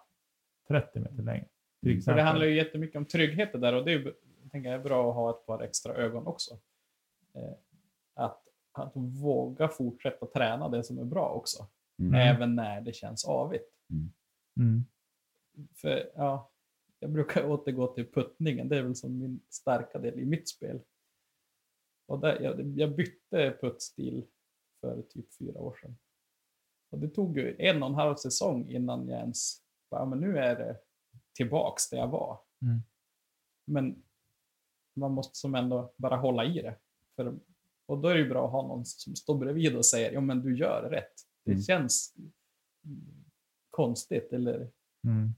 30 meter längre. Till För det handlar ju jättemycket om trygghet det där och det är, tänker jag är bra att ha ett par extra ögon också. Eh, Att, att våga fortsätta träna det som är bra också. Mm. Även när det känns avigt. Mm. För ja, jag brukar återgå till puttningen. Det är väl som min starka del i mitt spel. Och där, jag, jag bytte puttstil för typ fyra år sedan. Och det tog ju en och en halv säsong innan jag ens bara, "Ja, men nu är det tillbaks där jag var. Mm. Men man måste som ändå bara hålla i det. För, och då är det ju bra att ha någon som står bredvid och säger, ja men du gör rätt. Det Mm. känns konstigt eller Mm.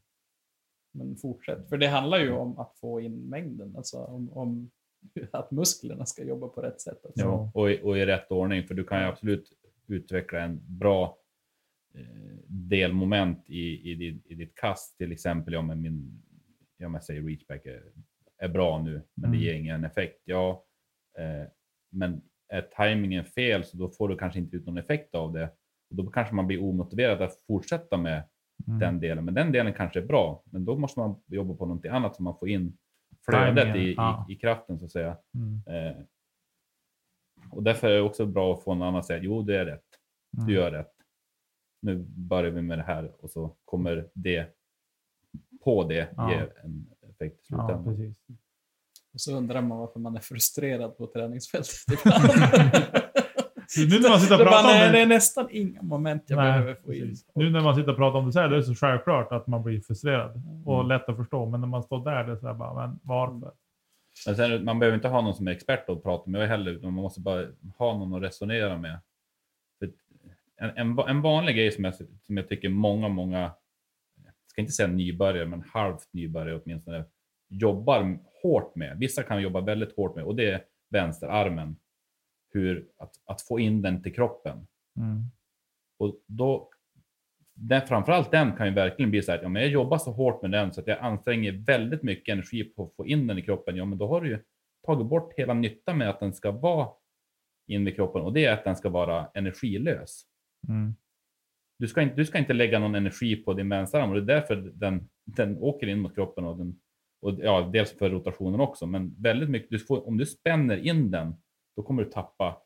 men fortsätt. För det handlar ju om att få in mängden, alltså om, om att musklerna ska jobba på rätt sätt. Alltså. Ja, och, i, och i rätt ordning, för du kan ju absolut utveckla en bra eh, delmoment i, i, i ditt kast. Till exempel om min, om jag säger reachback är, är bra nu, men det Mm. ger ingen effekt. Ja, eh, men är tajmingen fel så då får du kanske inte ut någon effekt av det. Och då kanske man blir omotiverad att fortsätta med Mm. den delen. Men den delen kanske är bra, men då måste man jobba på någonting annat så man får in flödet i, ja. i, i kraften så att säga. Mm. Eh, och därför är det också bra att få någon annan att säga jo, det är rätt. Mm. Du gör rätt. Nu börjar vi med det här och så kommer det på det Ja. ge en effekt i Ja, slutändan. precis. Och så undrar man varför man är frustrerad på träningsfältet. Nu när man sitter och bara, pratar om det- det är nästan inga moment jag Nej, behöver få in. Nu när man sitter och pratar om det så här, det är så självklart att man blir frustrerad. Och Mm. lätt att förstå. Men när man står där, det är så här bara, men varför? Men sen, man behöver inte ha någon som är expert att prata med heller, utan man måste bara ha någon att resonera med. En, en, en vanlig grej som jag, som jag tycker många, många, ska inte säga nybörjare, men halvt nybörjare åtminstone, jobbar hårt med. Vissa kan jobba väldigt hårt med och det är vänsterarmen. Hur att, att få in den till kroppen. Mm. Och då, den, framförallt den kan ju verkligen bli så här, ja, men jag jobbar så hårt med den så att jag anstränger väldigt mycket energi på att få in den i kroppen. Ja, men då har du ju tagit bort hela nyttan med att den ska vara in i kroppen och det är att den ska vara energilös. Mm. Du ska inte, du ska inte lägga någon energi på din vänsterarm och det är därför den, den åker in mot kroppen och den, och ja, dels för rotationen också, men väldigt mycket, du får, om du spänner in den, då kommer du tappa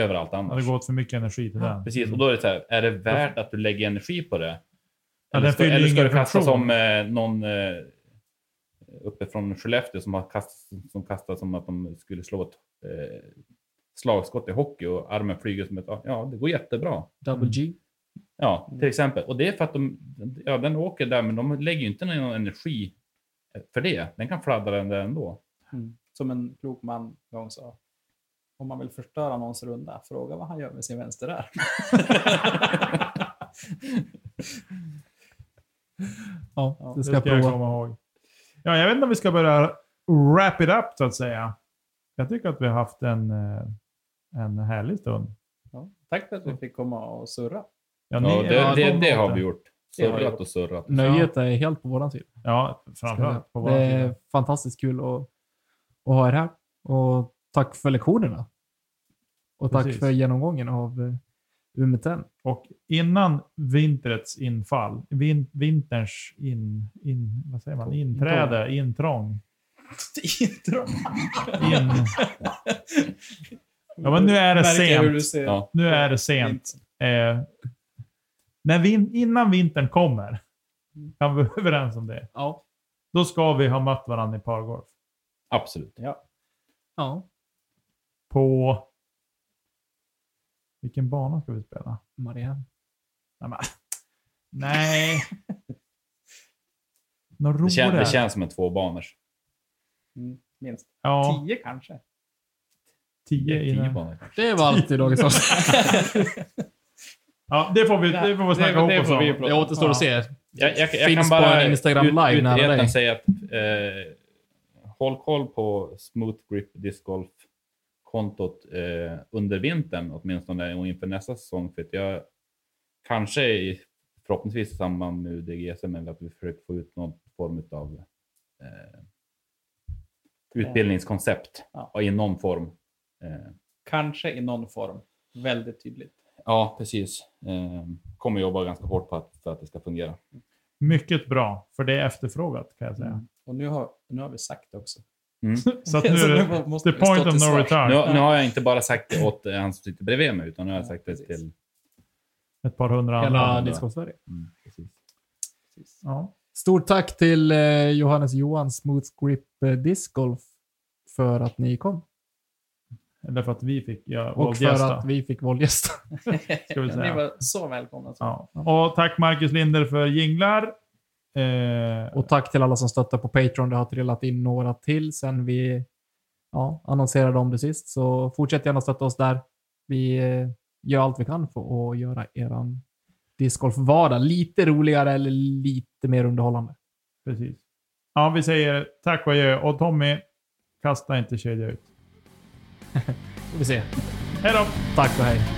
överallt Ja, annars. det går åt för mycket energi till den. Precis, och då är det så här, är det värt att du lägger energi på det? Ja, Eller den ska, eller ska du kasta funktion. som eh, någon eh, uppe från Skellefteå som har kastat, som kastar som att de skulle slå ett eh, slagskott i hockey och armen flyger som ett... Ja, det går jättebra. Double G. Ja, till exempel. Och det är för att de, ja, den åker där, men de lägger ju inte någon energi för det. Den kan fladdra den där ändå. Mm. Som en klok man gång sa. Om man vill förstöra någons runda, fråga vad han gör med sin vänsterarm. Ja, Ja, det Det ska jag ska jag prova. komma ihåg. Ja, jag vet inte om vi ska börja wrap it up så att säga. Jag tycker att vi har haft en, eh, en härlig stund. Tack för att vi fick komma och surra. Ja, ni- Ja, det, ja, det, de det har vi gjort. Surrat och surrat. Nöjet är helt på våran sida. Ja, framförallt på säga. vår Det är sida. fantastiskt kul att, att ha er här. Och tack för lektionerna. Och tack Precis. för genomgången av uh, UMTN. Och innan vintrets infall, vin, vinterns in, in, vad säger man, inträde, intrång. Intro. In, ja, men nu är det sent. Ja. Nu är det sent. Eh, när vin, innan vintern kommer, kan vi vara överens om det, Ja. då ska vi ha mött varandra i pargolf. Absolut. Ja. Ja. På... Vilken bana ska vi spela? Marianne. Nej. Men, nej. Något Det, kän, det känns som en tvåbaners. Mm, minst. Ja, Tio kanske. tio Tio innan. banor. Det var alltid dagens avsnitt. Ja, det får vi, det får vi snacka ihop oss om. Det återstår att se. Jag, jag, jag Finns kan på bara en Instagram live ut, nära utreden dig. säga att eh, håll koll på Smooth Grip Disc Golf kontot eh, under vintern åtminstone och inför nästa säsong. För att jag kanske i, förhoppningsvis i samband med UDGSM eller att vi försöker få ut någon form av eh, utbildningskoncept Ja. i någon form. Eh, Kanske i någon form. Väldigt tydligt. ja, precis. Eh, kommer jobba ganska hårt på att, för att det ska fungera. Mycket bra, för det är efterfrågat kan jag säga. Mm. Och nu har, nu har vi sagt det också. Mm. Så att nu det måste the point of till no svars. return. Nu, nu har jag inte bara sagt det åt han som sitter bredvid mig, utan nu har jag Ja, sagt det till... Ett par hundra Hela andra. Discord Sverige. Mm, precis. Precis. Ja. Stort tack till eh, Johannes Johan Smooth Grip eh, Disc Golf för att ni kom. Eller för att vi fick ja, Och för våldgästa. att vi fick våldgästa. Ska vi säga. Ni var så välkomna. Så. Ja. Och tack Marcus Linder för jinglar. Eh, Och tack till alla som stöttar på Patreon. Det har trillat in några till sen vi ja, annonserade om det sist. Så fortsätt gärna stötta oss där. Vi eh, gör allt vi kan för att göra eran discgolf-vardag lite roligare eller lite mer underhållande. Precis. Ja, vi säger tack och adjö. Och Tommy, kasta inte kedja ut. Får vi se. Hej då! Tack och hej.